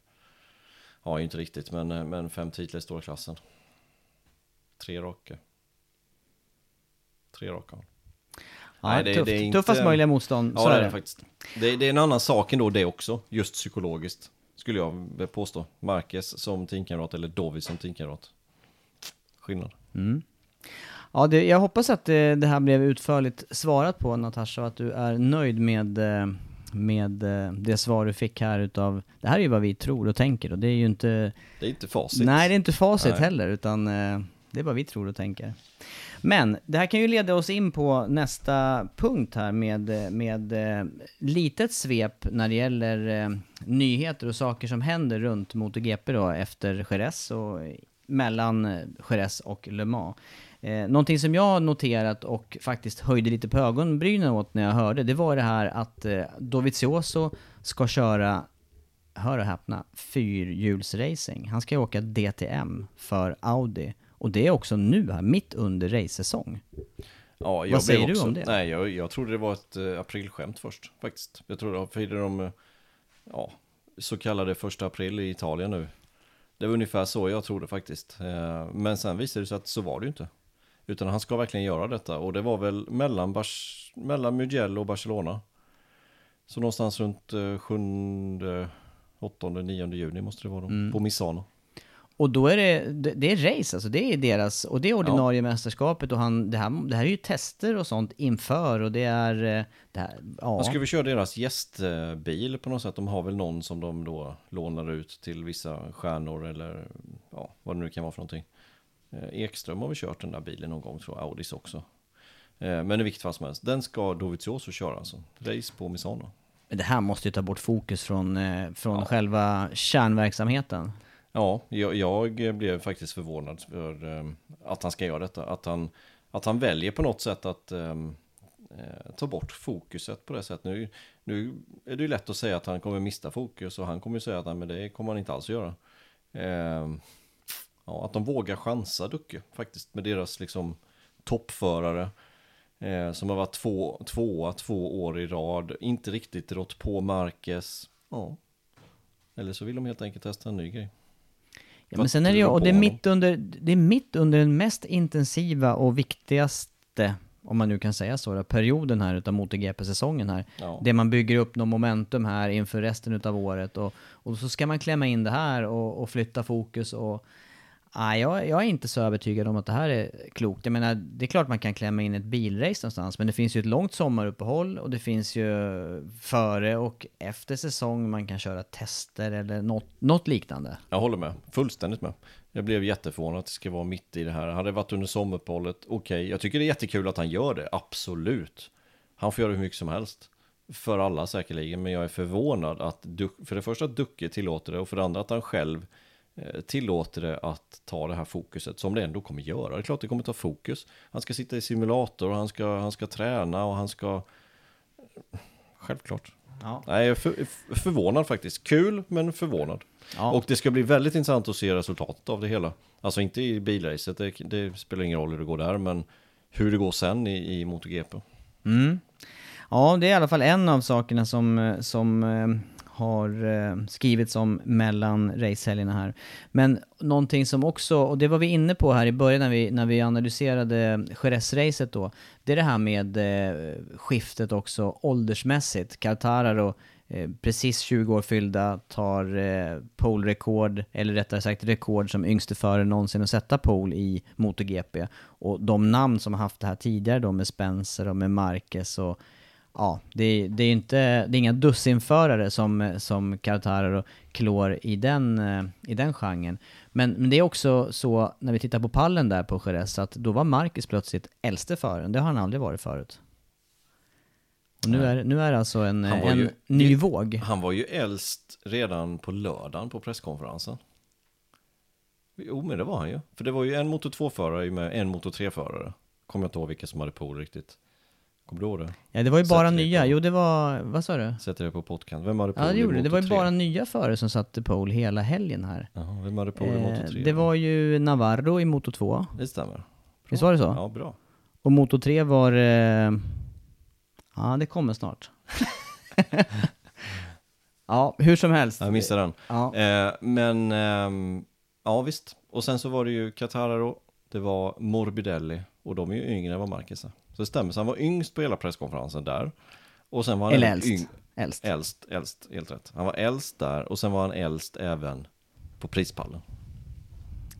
ja inte riktigt men, eh, men fem titlar i stora klassen. Tre raka. Tre raka. Ja, Nej, det- tufft. det inte- Tuffast möjliga motstånd, Ja så det är det. faktiskt. Det, det är en annan sak ändå det också, just psykologiskt. Skulle jag påstå. Marquez som teamkamrat eller Dovi som teamkamrat. Skillnad. Ja, det, jag hoppas att det, det här blev utförligt svarat på Natasha och att du är nöjd med, eh, med eh, det svar du fick här utav, det här är ju vad vi tror och tänker och det är ju inte, Det är inte facit. nej det är inte facit Nej. heller utan eh, det är vad vi tror och tänker. Men det här kan ju leda oss in på nästa punkt här med, med eh, litet svep när det gäller eh, nyheter och saker som händer runt MotoGP då efter Jerez och eh, mellan eh, Jerez och Le Mans. Eh, någonting som jag har noterat och faktiskt höjde lite på ögonbrynen åt när jag hörde, det var det här att eh, Dovizioso ska köra, hör och häpna, fyrhjulsracing. Han ska ju åka DTM för Audi. Och det är också nu här, mitt under racesäsong. Ja, jag Vad säger blev du också, om det? Nej, jag, jag trodde det var ett eh, aprilskämt först faktiskt. Jag trodde de firade de, eh, ja, så kallade första april i Italien nu. Det var ungefär så jag trodde faktiskt. Eh, men sen visade det sig att så var det ju inte. Utan han ska verkligen göra detta. Och det var väl mellan, Bars mellan Mugello och Barcelona. Så någonstans runt eh, 7, 8, 9 juni måste det vara då. Mm. På Misano. Och då är det, det, är race alltså, det är deras, och det är ordinarie mästerskapet och han, det här, det här är ju tester och sånt inför och det är, eh, det här, ja. Man skulle väl köra deras gästbil på något sätt. De har väl någon som de då lånar ut till vissa stjärnor eller ja, vad det nu kan vara för någonting. Eh, Ekström har väl kört den där bilen någon gång tror jag, Audis också. Eh, Men i vilket fall som helst, den ska Dovizioso köra alltså. Race på Misano. Men det här måste ju ta bort fokus från, från själva kärnverksamheten. Ja, jag, jag blev faktiskt förvånad för eh, att han ska göra detta. Att han, att han väljer på något sätt att ehm, eh, ta bort fokuset på det sättet. Nu, nu är det ju lätt att säga att han kommer mista fokus och han kommer ju säga att nej, men det kommer han inte alls att göra. Eh, ja, att de vågar chansa Ducke faktiskt med deras liksom toppförare. Eh, som har varit två, tvåa två år i rad, inte riktigt rått på Marquez. Ja. Eller så vill de helt enkelt testa en ny grej. Ja, men sen är det ju, och det är, mitt under, det är mitt under den mest intensiva och viktigaste om man nu kan säga så, då, perioden här utav MotoGP-säsongen här. Ja. Det man bygger upp någon momentum här inför resten utav året och, och så ska man klämma in det här och, och flytta fokus och Nej, jag, jag är inte så övertygad om att det här är klokt. Jag menar, det är klart man kan klämma in ett bilrace någonstans, men det finns ju ett långt sommaruppehåll och det finns ju före och efter säsong man kan köra tester eller något, något liknande. Jag håller med, fullständigt med. Jag blev jätteförvånad att det ska vara mitt i det här. Hade det varit under sommaruppehållet, okej. Jag tycker det är jättekul att han gör det, absolut. Han får göra hur mycket som helst. För alla säkerligen, men jag är förvånad att för det första att Ducke tillåter det och för det andra att han själv tillåter det att ta det här fokuset som det ändå kommer göra. Det är klart det kommer ta fokus. Han ska sitta i simulator och han ska, han ska träna och han ska... Självklart. Ja. Nej, jag är för, förvånad faktiskt. Kul, men förvånad. Ja. Och det ska bli väldigt intressant att se resultatet av det hela. Alltså inte i bilracet, det, det spelar ingen roll hur det går där, men hur det går sen i, i MotoGP. Mm. Ja, det är i alla fall en av sakerna som, eh, som eh, har eh, skrivits om mellan racehelgerna här. Men någonting som också, och det var vi inne på här i början när vi, när vi analyserade Jerez-racet då, det är det här med eh, skiftet också åldersmässigt. Quartararo, eh, precis 20 år fyllda, tar eh, pole-rekord, eller rättare sagt rekord som yngste förare någonsin att sätta pole i MotoGP. Och de namn som har haft det här tidigare då med Spencer och med Marquez och ja, det, är- det är inte, det är inga dussinförare som, som Quartararo klår i den, eh, i den genren. Men, men det är också så, när vi tittar på pallen där på Jerez, att då var Marcus plötsligt äldste föraren. Det har han aldrig varit förut. Och nu är, nu är det alltså en, en ju- ny våg. Han var ju äldst redan på lördagen på presskonferensen. Jo, men det var han ju. För det var ju en motor 2-förare med en motor 3-förare. Kommer jag inte ihåg vilka som hade pole riktigt. Kommer du ihåg det? Ja, det var ju bara Sätter nya. på- Jo, det var, vad sa du? Sätter det på podcast. Vem hade pole Ja, det gjorde det. Det var ju 3? bara nya förare som satte pole hela helgen här. Jaha, vem hade pole i Eh, 3? det var ju Navarro i Moto 2. Det stämmer. Visst var det så? Ja, bra. Och Moto 3 var... Eh... Ja, det kommer snart. ja, hur som helst. Jag missade den. Ja. Eh, men, ehm, ja visst. Och sen så var det ju Qatararo, det var Morbidelli och de är ju yngre än vad Marquez är. Det stämmer, så han var yngst på hela presskonferensen där. Och sen var han Eller äldst. yng- Äldst. äldst, äldst, helt rätt. Han var äldst där och sen var han äldst även på prispallen.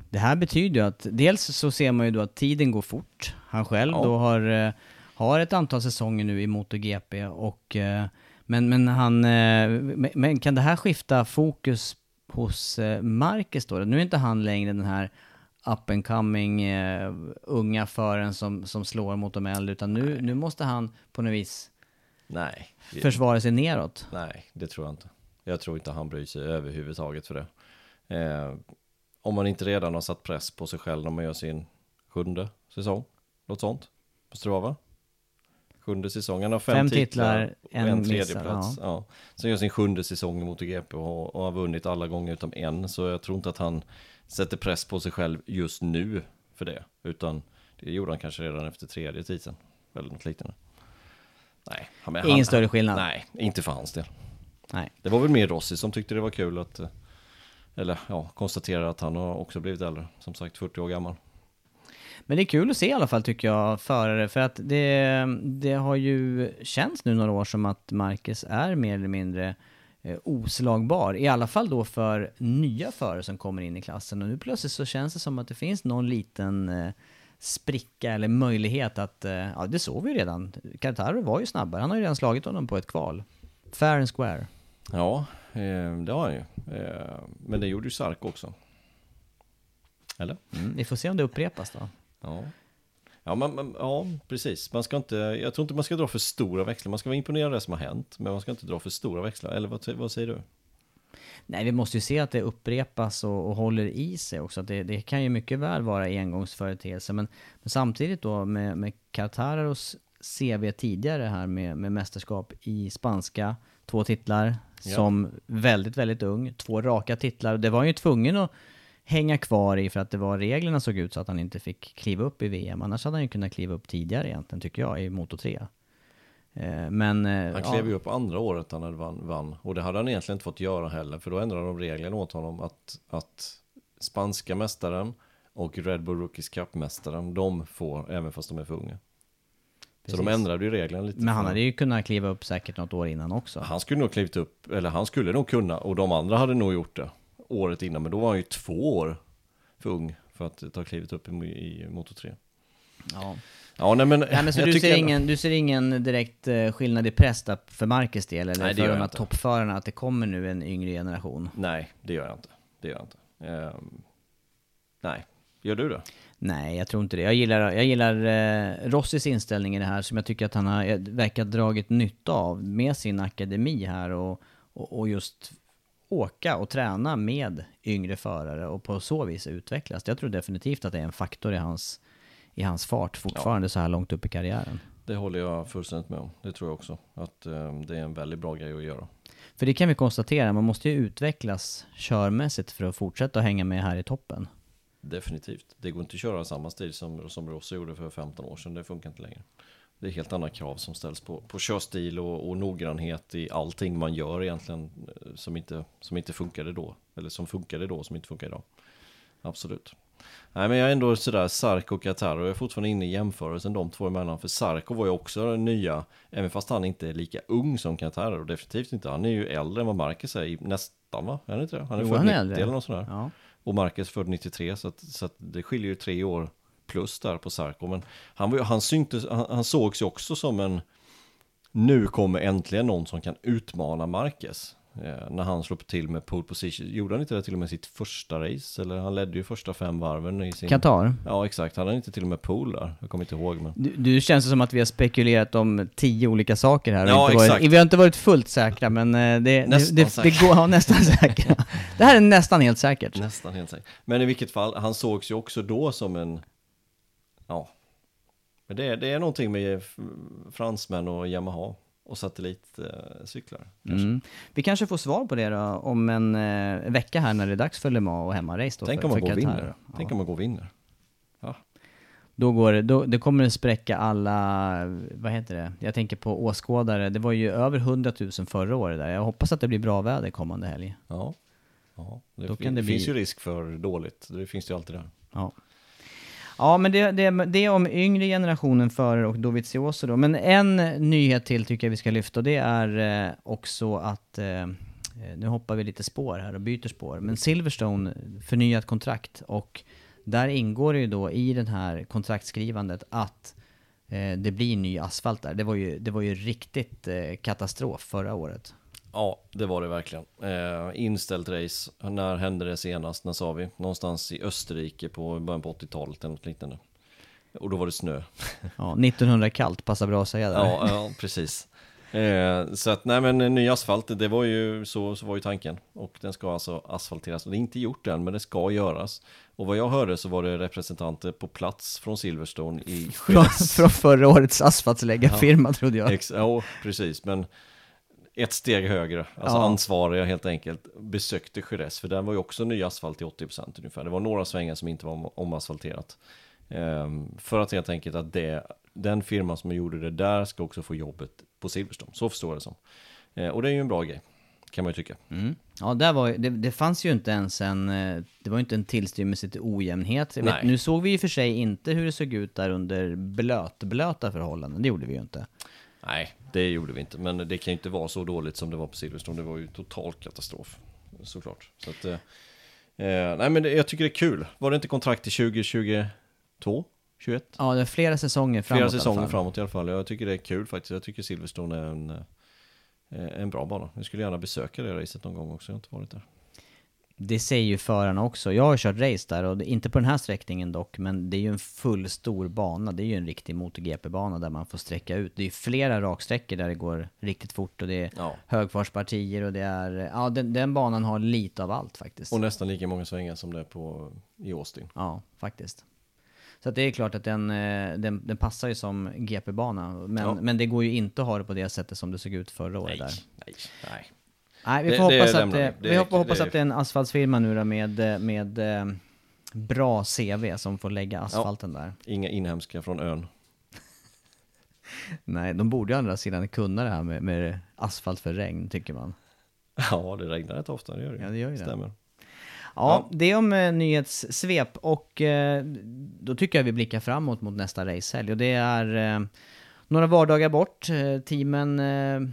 Det här betyder ju att dels så ser man ju då att tiden går fort. Han själv Ja. då har, eh, har ett antal säsonger nu i MotoGP och eh, men, men han, eh, men- kan det här skifta fokus hos Marcus då? Nu är inte han längre den här up and coming eh, unga föraren som, som slår mot de äldre utan nu, nu måste han på något vis Nej, försvara sig neråt. nej, det tror jag inte. Jag tror inte han bryr sig överhuvudtaget för det. Eh, om man inte redan har satt press på sig själv när man gör sin sjunde säsong, något sånt, på Strava. Sjunde säsong, han har fem, Fem titlar, titlar, en en tredjeplats. Ja. Sen gör sin sjunde säsong i MotoGP och, och har vunnit alla gånger utom en, så jag tror inte att han sätter press på sig själv just nu för det, utan det gjorde han kanske redan efter tredje titeln, eller något liknande. Nej, han, Ingen han, större skillnad. Nej, inte för hans del. Nej. Det var väl mer Rossi som tyckte det var kul att, eller ja, konstaterar att han har också blivit äldre, som sagt 40 år gammal. Men det är kul att se i alla fall tycker jag, förare, för att det, det har ju känts nu några år som att Marcus är mer eller mindre oslagbar. I alla fall då för nya förare som kommer in i klassen. Och nu plötsligt så känns det som att det finns någon liten eh, spricka eller möjlighet att, eh, ja det såg vi ju redan. Quartaro var ju snabbare, han har ju redan slagit honom på ett kval. Fair and square. Ja, eh, det har han ju. Eh, men det gjorde ju Sark också. Eller? Mm, vi får se om det upprepas då. Ja. Ja, men, men, ja, precis. Man ska inte, jag tror inte man ska dra för stora växlar. Man ska vara imponerad av det som har hänt, men man ska inte dra för stora växlar. Eller vad, vad säger du? Nej, vi måste ju se att det upprepas och, och håller i sig också. Det, det kan ju mycket väl vara engångsföreteelse. Men, men samtidigt då med, med Quartararos CV tidigare här med, med mästerskap i spanska, två titlar Ja. som väldigt, väldigt ung, två raka titlar. Det var ju tvungen att hänga kvar i för att det var reglerna såg ut så att han inte fick kliva upp i VM. Annars hade han ju kunnat kliva upp tidigare egentligen, tycker jag, i Moto 3. Eh, Men... eh, Han klev ju upp andra året han hade vann, vann. Och det hade han egentligen inte fått göra heller. För då ändrade de reglerna åt honom att, att spanska mästaren och Red Bull Rookies Cup-mästaren, de får även fast de är för unga. Så de Precis. ändrade ju reglerna lite. Men han hade ju kunnat kliva upp säkert något år innan också. Han skulle nog klivit upp, eller han skulle nog kunna, och de andra hade nog gjort det året innan, men då var han ju två år för ung för att ta klivet upp i, i Moto 3. Ja. Ja, nej men... Nej, men så du ser, ingen, du ser ingen direkt eh, skillnad i press för Marcus del, eller Nej, för de här toppförarna, att det kommer nu en yngre generation? Nej, det gör jag inte. Det gör jag inte. Ehm, nej, gör du det? Nej, jag tror inte det. Jag gillar, jag gillar eh, Rossis inställning i det här, som jag tycker att han har eh, verkar dragit nytta av med sin akademi här och, och, och just åka och träna med yngre förare och på så vis utvecklas. Jag tror definitivt att det är en faktor i hans, i hans fart fortfarande så här långt upp i karriären. Det håller jag fullständigt med om. Det tror jag också. Att ehm, det är en väldigt bra grej att göra. För det kan vi konstatera, man måste ju utvecklas körmässigt för att fortsätta att hänga med här i toppen. Definitivt. Det går inte att köra samma stil som, som Rossi gjorde för 15 år sedan. Det funkar inte längre. Det är helt andra krav som ställs på, på körstil och, och noggrannhet i allting man gör egentligen eh, som inte, som inte funkade då. Eller som funkade då som inte funkar idag. Absolut. Nej men jag är ändå sådär, Sarko och Qatar och jag är fortfarande inne i jämförelsen de två emellan. För Sarko var ju också den nya, även fast han inte är lika ung som Qatar och definitivt inte. Han är ju äldre än vad Marcus är, nästan va? Är han inte det? Han är Jo, född han är 90 äldre. eller något sådär. Ja. Och Marcus född 93 så, att, så att det skiljer ju tre år plus där på Sarko. Men han, var, han, syntes, han, han sågs ju också som en nu kommer äntligen någon som kan utmana Marcus. Eh, när han slog till med pole position. Gjorde han inte det till och med sitt första race? Eller han ledde ju första fem varven i sin... Qatar. Ja exakt, han hade inte till och med pole där. Jag kommer inte ihåg men... Du, du känns det som att vi har spekulerat om tio olika saker här. Ja, inte varit, exakt. vi har inte varit fullt säkra, men eh, det, Nästan det, det, det går, ja, nästan säkra. Det här är nästan helt säkert. Nästan helt säkert. Men i vilket fall, han sågs ju också då som en... Ja. Men det, är- det är någonting med fransmän och Yamaha och satellitcyklar. kanske. Mm. Vi kanske får svar på det då om en eh, vecka här när det är dags för Le Mans och hemmarace Tänk för, om man går vinner. Ja. Tänk om man går och vinner. Ja. Då, går det, då det kommer det spräcka alla, vad heter det? Jag tänker på åskådare. Det var ju över 100 000 förra året där. Jag hoppas att det blir bra väder kommande helg. Ja. ja. Det, Då fin- kan det bli- finns ju risk för dåligt. Det finns ju alltid där. Ja. Ja, men det, det, det är om yngre generationen förare och Dovizioso då. Men en nyhet till tycker jag vi ska lyfta och det är eh, också att, eh, nu hoppar vi lite spår här och byter spår, men Silverstone förnyat kontrakt och där ingår det ju då i den här kontraktskrivandet att eh, det blir ny asfalt där. Det var ju, det var ju riktigt eh, katastrof förra året. Ja, det var det verkligen. Eh, inställt race. När hände det senast? När sa vi? Någonstans i Österrike på början på 80-talet eller något liknande. Och då var det snö. Ja, 1900 kallt, passar bra att säga där. Ja, ja precis. Eh, så att, nej men en ny asfalt, det var ju så, så var ju tanken. Och den ska alltså asfalteras. Och det är inte gjort än, men det ska göras. Och vad jag hörde så var det representanter på plats från Silverstone i Från, från förra årets asfaltsläggarfirma trodde jag. Ex- ja, precis. Men ett steg högre, alltså Ja. ansvariga helt enkelt, besökte Jerez. För där var ju också ny asfalt till 80% ungefär. Det var några svängar som inte var om- omasfalterat. Ehm, för att helt enkelt att det, den firman som gjorde det där ska också få jobbet på Silverstone. Så förstår jag det som. Eh, och det är ju en bra grej, kan man ju tycka. Mm. Ja, där var, det, det fanns ju inte ens en, eh, det var ju inte en tillstymmelse till ojämnhet. Vet, nu såg vi ju för sig inte hur det såg ut där under blötblöta förhållanden, det gjorde vi ju inte. Nej, det gjorde vi inte. Men det kan ju inte vara så dåligt som det var på Silverstone. Det var ju total katastrof. Såklart. Så att, eh, eh, nej men det, jag tycker det är kul. Var det inte kontrakt till 2022? 21? Ja, det är flera säsonger framåt Flera i säsonger fall. framåt i alla fall. Jag tycker det är kul faktiskt. Jag tycker Silverstone är en, eh, en bra bana. Jag skulle gärna besöka det racet någon gång också. Jag har inte varit där. Det säger ju förarna också. Jag har kört race där, och inte på den här sträckningen dock, men det är ju en full stor bana. Det är ju en riktig MotoGP-bana där man får sträcka ut. Det är ju flera raksträckor där det går riktigt fort och det är Ja. högfartspartier och det är... Ja, den, den banan har lite av allt faktiskt. Och nästan lika många svängar som det är på, i Austin. Ja, faktiskt. Så det är klart att den, eh, den, den passar ju som GP-bana, men, Ja. men det går ju inte att ha det på det sättet som det såg ut förra året där. nej, nej. Nej, vi Det- får det hoppas, att, lämnar vi. det, Det vi hoppas, hoppas det att det är en asfaltsfirma nu då med, med eh, bra CV som får lägga asfalten där. Inga inhemska från ön. Nej, de borde ju å andra sidan kunna det här med, med asfalt för regn, tycker man. Ja, det regnar rätt ofta. Det gör det. Ja, det gör ju det. Stämmer. Ja, det är om eh, nyhetssvep och eh, då tycker jag vi blickar framåt mot nästa racehelg och det är eh, några vardagar bort. Eh, teamen eh,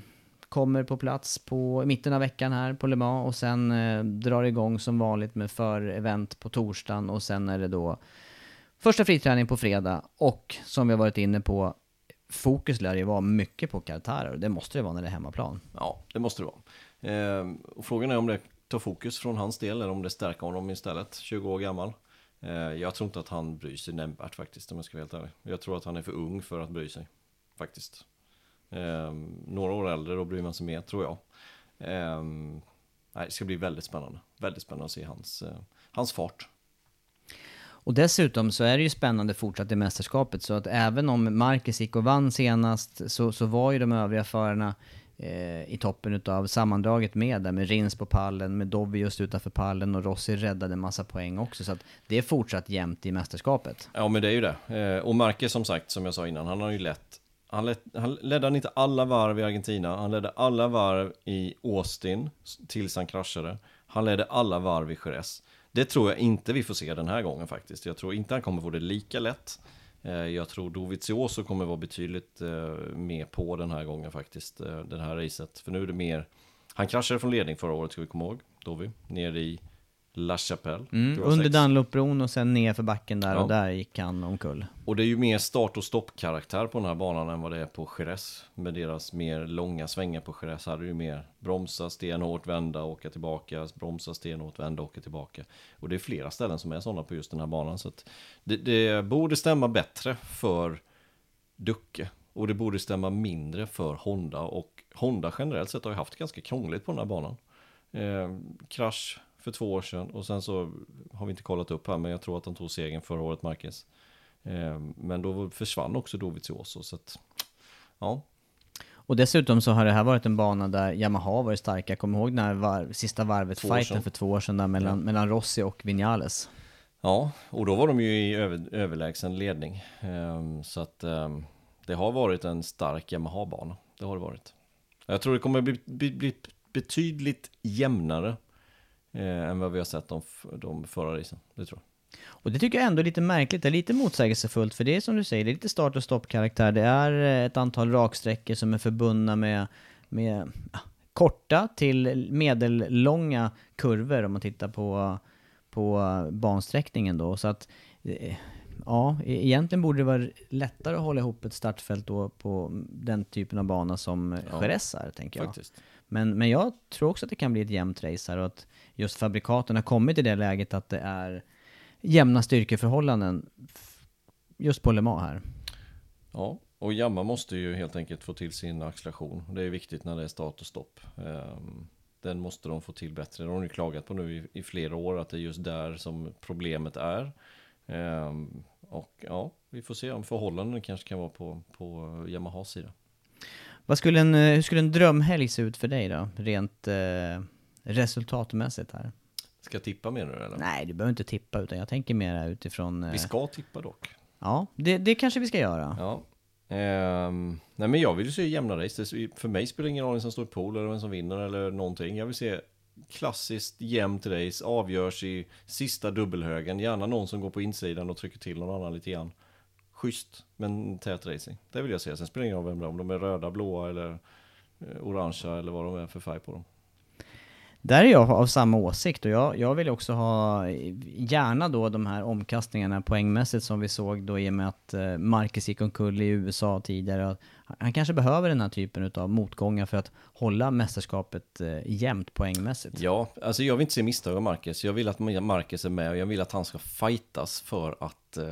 kommer på plats på i mitten av veckan här på Le Mans och sen eh, drar igång som vanligt med för-event på torsdagen och sen är det då första friträning på fredag och som vi har varit inne på fokus lär ju vara mycket på Qatar och det måste det vara när det är hemmaplan. Ja, det måste det vara. Eh, och frågan är om det tar fokus från hans del eller om det stärker honom istället, 20 år gammal. Eh, jag tror inte att han bryr sig nämnvärt faktiskt, om jag ska vara helt ärlig. Jag tror att han är för ung för att bry sig, faktiskt. Eh, några år äldre, då bryr man sig mer, tror jag. Eh, nej, det ska bli väldigt spännande. Väldigt spännande att se hans, eh, hans fart. Och dessutom så är det ju spännande fortsatt i mästerskapet, så att även om Marcus gick och vann senast, så, så var ju de övriga förarna eh, i toppen av sammandraget med där, med Rins på pallen, med Dovi just utanför pallen och Rossi räddade en massa poäng också, så att det är fortsatt jämnt i mästerskapet. Ja, men det är ju det. Eh, och Marquez som sagt, som jag sa innan, han har ju lett han, led, han ledde han inte alla varv i Argentina, han ledde alla varv i Austin tills han kraschade. Han ledde alla varv i Jerez. Det tror jag inte vi får se den här gången faktiskt. Jag tror inte han kommer få det lika lätt. Eh, jag tror Dovizioso kommer vara betydligt eh, mer på den här gången faktiskt, eh, den här racet. För nu är det mer, han kraschade från ledning förra året ska vi komma ihåg, Dovi, nere i La Chapelle. Mm, under Dunlopbron och sen ner för backen där ja. och där gick han omkull. Och det är ju mer start och stopp-karaktär på den här banan än vad det är på Jerez. Med deras mer långa svängar på Jerez hade ju mer bromsa, stenhårt, vända, åka tillbaka, bromsa, stenhårt, vända, åka tillbaka. Och det är flera ställen som är sådana på just den här banan. Så det, det borde stämma bättre för Ducke. Och det borde stämma mindre för Honda. Och Honda generellt sett har ju haft ganska krångligt på den här banan. Eh, krasch för två år sedan och sen så har vi inte kollat upp här men jag tror att han tog segern förra året Marquez. Eh, men då försvann också Dovizioso så att ja. Och dessutom så har det här varit en bana där Yamaha varit starka. Kom ihåg den här var sista varvet, fighten för två år sedan där mellan, ja. mellan Rossi och Vinales. Ja, och då var de ju i över, överlägsen ledning. Um, så att um, det har varit en stark Yamaha-bana. Det har det varit. Jag tror det kommer bli, bli, bli betydligt jämnare eh, än vad vi har sett de, de förra racen. Det tror jag. Och det tycker jag ändå är lite märkligt, det är lite motsägelsefullt, för det är som du säger, det är lite start och stopp-karaktär. Det är eh, ett antal raksträckor som är förbundna med, med ja, korta till medellånga kurvor om man tittar på, på bansträckningen då. Så att, eh, ja, e-, egentligen borde det vara lättare att hålla ihop ett startfält då på den typen av bana som ja, Jerez är, tänker jag. Faktiskt. Men, men jag tror också att det kan bli ett jämnt race här och att just fabrikaten har kommit i det läget att det är jämna styrkeförhållanden just på Le Mans här. Ja, och Jamma måste ju helt enkelt få till sin acceleration. Det är viktigt när det är start och stopp. Ehm, den måste de få till bättre. Det har de ju klagat på nu i, i flera år att det är just där som problemet är. Ehm, och ja, vi får se om förhållanden kanske kan vara på, på Yamahas sida. Vad skulle en, hur skulle en drömhelg se ut för dig då? Rent eh, resultatmässigt här. Ska jag tippa mer nu eller? Nej, du behöver inte tippa utan jag tänker mer utifrån... Eh... Vi ska tippa dock. Ja, det, det kanske vi ska göra. Ja. Um, nej men jag vill ju se jämna race. För mig spelar det ingen roll vem som står i pool eller vem som vinner eller någonting. Jag vill se klassiskt jämnt race avgörs i sista dubbelhögen. Gärna någon som går på insidan och trycker till någon annan lite grann. Schysst, men tät racing. Det vill jag se. Sen spelar det ingen roll vem det är. Om de är röda, blåa eller eh, orangea eller vad de är för färg på dem. Där är jag av samma åsikt och jag, jag vill också ha gärna då de här omkastningarna poängmässigt som vi såg då i och med att eh, Marcus gick omkull i USA tidigare. Han kanske behöver den här typen av motgångar för att hålla mästerskapet eh, jämnt poängmässigt. Ja, alltså jag vill inte se misstag av Marcus. Jag vill att Marcus är med och jag vill att han ska fightas för att, eh,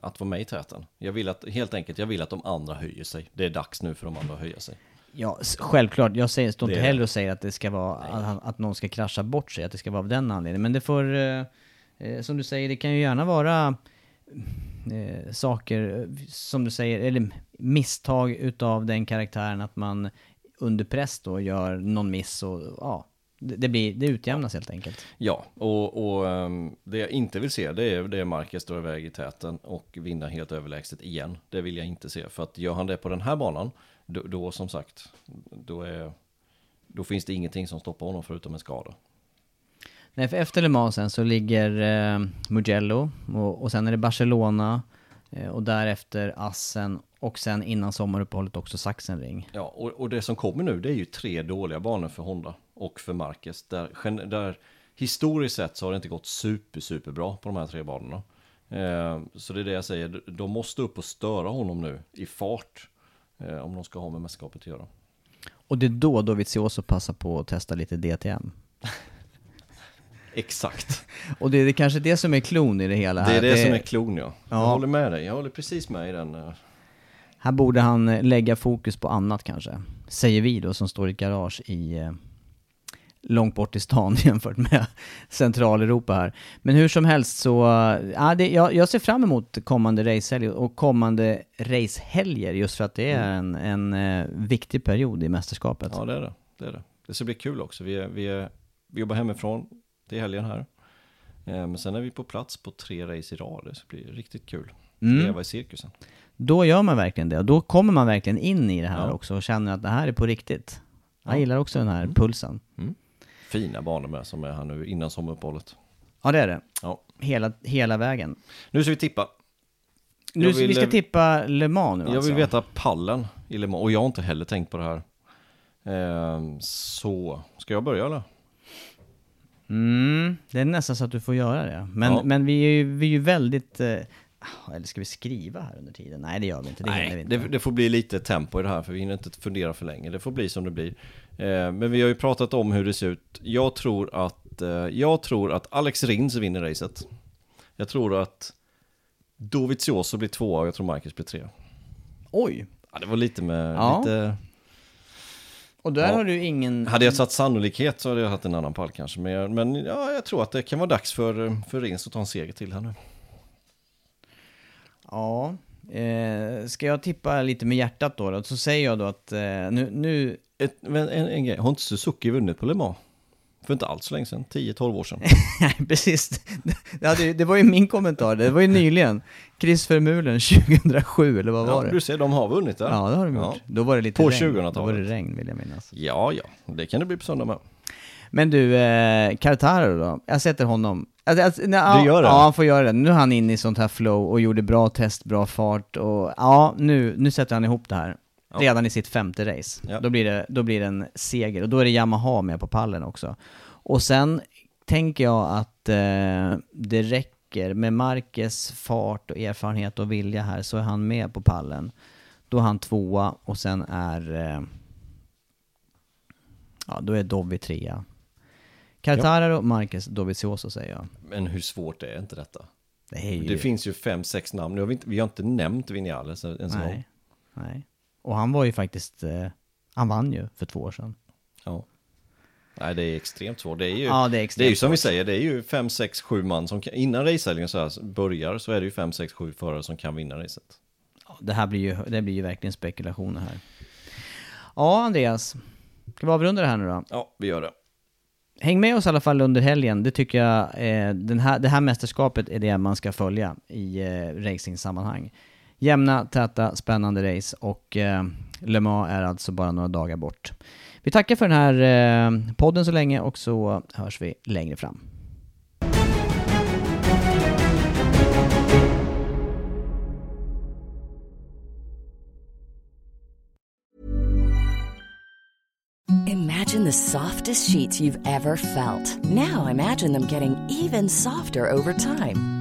att vara med i täten. Jag vill att, helt enkelt, jag vill att de andra höjer sig. Det är dags nu för de andra att höja sig. Ja, självklart. Jag säger, står inte heller och säger att det ska vara att, att, någon ska krascha bort sig, att det ska vara av den anledningen. Men det får, eh, eh, som du säger, det kan ju gärna vara eh, saker, som du säger, eller misstag utav den karaktären att man under press då gör någon miss och ja, det, blir, det utjämnas helt enkelt. Ja, och, och um, det jag inte vill se det är, det Marcus står iväg i täten och vinna helt överlägset igen. Det vill jag inte se, för att gör han det på den här banan då, då som sagt, då, är, då finns det ingenting som stoppar honom förutom en skada. Nej, för efter Le Mans sen så ligger eh, Mugello och, och sen är det Barcelona eh, och därefter Assen Och sen innan sommaruppehållet också Sachsenring. Ja, och, och det som kommer nu det är ju tre dåliga banor för Honda och för Marquez. Där, där historiskt sett så har det inte gått super, super bra på de här tre banorna. Eh, så det är det jag säger, de måste upp och störa honom nu i fart. Eh, om de ska ha med mästerskapet att göra. Och det är då Dovizioso passar på att testa lite DTM. Exakt. Och det är kanske det som är klon i det hela Det är det som är klon ja. Jag Ja. håller med dig, jag håller precis med i den. eh, Här borde han eh, lägga fokus på annat kanske. Säger vi då som står i ett garage i långt bort i stan jämfört med Centraleuropa här. Men hur som helst så, ja, det, jag, jag ser fram emot kommande racehelger och kommande racehelger just för att det är en, en eh, viktig period i mästerskapet. Ja det är det. det är det. Det ska bli kul också. Vi, är, vi, är, vi jobbar hemifrån, är helgen här. Eh, Men sen är vi på plats på tre race i rad. Det ska bli riktigt kul. Mm. Leva i cirkusen. Då gör man verkligen det. Då kommer man verkligen in i det här Ja. också och känner att det här är på riktigt. Jag Ja. gillar också den här pulsen. Fina banor med som är här nu innan sommaruppehållet. Ja, det är det. Ja. Hela, hela vägen. Nu ska vi tippa. Nu, Jag vill- vi ska tippa Le Mans nu Jag alltså. vill veta pallen i Le Mans. Och jag har inte heller tänkt på det här. Ehm, Så, ska jag börja eller? Mm, det är nästan så att du får göra det. Men, Ja. men vi är ju, vi är ju väldigt... Eh, eller ska vi skriva här under tiden? Nej, det gör vi inte. Det hinner vi Nej, inte. det, det får bli lite tempo i det här för vi hinner inte fundera för länge. Det får bli som det blir. Eh, men vi har ju pratat om hur det ser ut. Jag tror att, eh, jag tror att Alex Rins vinner racet. Jag tror att Dovizioso blir tvåa och jag tror Marcus blir tre. Oj! Ja, det var lite med, Ja. lite... Och där Ja. har du ingen... Hade jag satt sannolikhet så hade jag haft en annan pall kanske. Men, jag- men ja, jag tror att det kan vara dags för, för Rins att ta en seger till här nu. Ja. Eh, ska jag tippa lite med hjärtat då? då? Så säger jag då att eh, nu... nu Ett, en, en grej, har inte Suzuki vunnit på Le Mans? För inte alls så länge sedan, 10-12 år sedan. Nej, precis. Det, hade, det var ju min kommentar. Det var ju nyligen. Chris Vermeulen 2007, eller vad var Ja, det? du ser, de har vunnit det. Ja, det har de gjort. Ja. Då var det lite På regn. 2000-talet. Då var det regn, vill jag minnas. Ja, ja, det kan det bli på söndag med. Men du, eh, Cartaro då? Jag sätter honom... Alltså, alltså, nej, Du gör det? Ja, han får göra det. Nu är han inne i sånt här flow och gjorde bra test, bra fart och ja, nu, nu sätter han ihop det här. Ja. Redan i sitt femte race. Ja. Då, blir det, då blir det en seger och då är det Yamaha med på pallen också. Och sen tänker jag att eh, det räcker med Marquez fart och erfarenhet och vilja här så är han med på pallen. Då är han tvåa och sen är... Eh, ja, då är Dovi trea. Cartararo, Marquez, Dovizioso säger jag. Men hur svårt är inte detta? Det ju... Det finns ju fem, sex namn. Nu har vi, inte, vi har inte nämnt Vinales ens en gång. Nej, nej. Och han var ju faktiskt... Eh, han vann ju för två år sedan. Ja. Nej, det är extremt svårt. Det är ju, Ja, det är det är ju som vi säger, det är ju fem, sex, sju man som kan, innan racehelgen så här börjar så är det ju fem, sex, sju förare som kan vinna racet. Det här blir ju, det blir ju verkligen spekulationer här. Ja, Andreas. Ska vi avrunda det här nu då? Ja, vi gör det. Häng med oss i alla fall under helgen. Det tycker jag, eh, den här, det här mästerskapet är det man ska följa i eh, racing-sammanhang. Jämna, täta, spännande race och eh, Le Mans är alltså bara några dagar bort. Vi tackar för den här eh, podden så länge och så hörs vi längre fram. Imagine the softest sheets you've ever felt. Now imagine them getting even softer over time.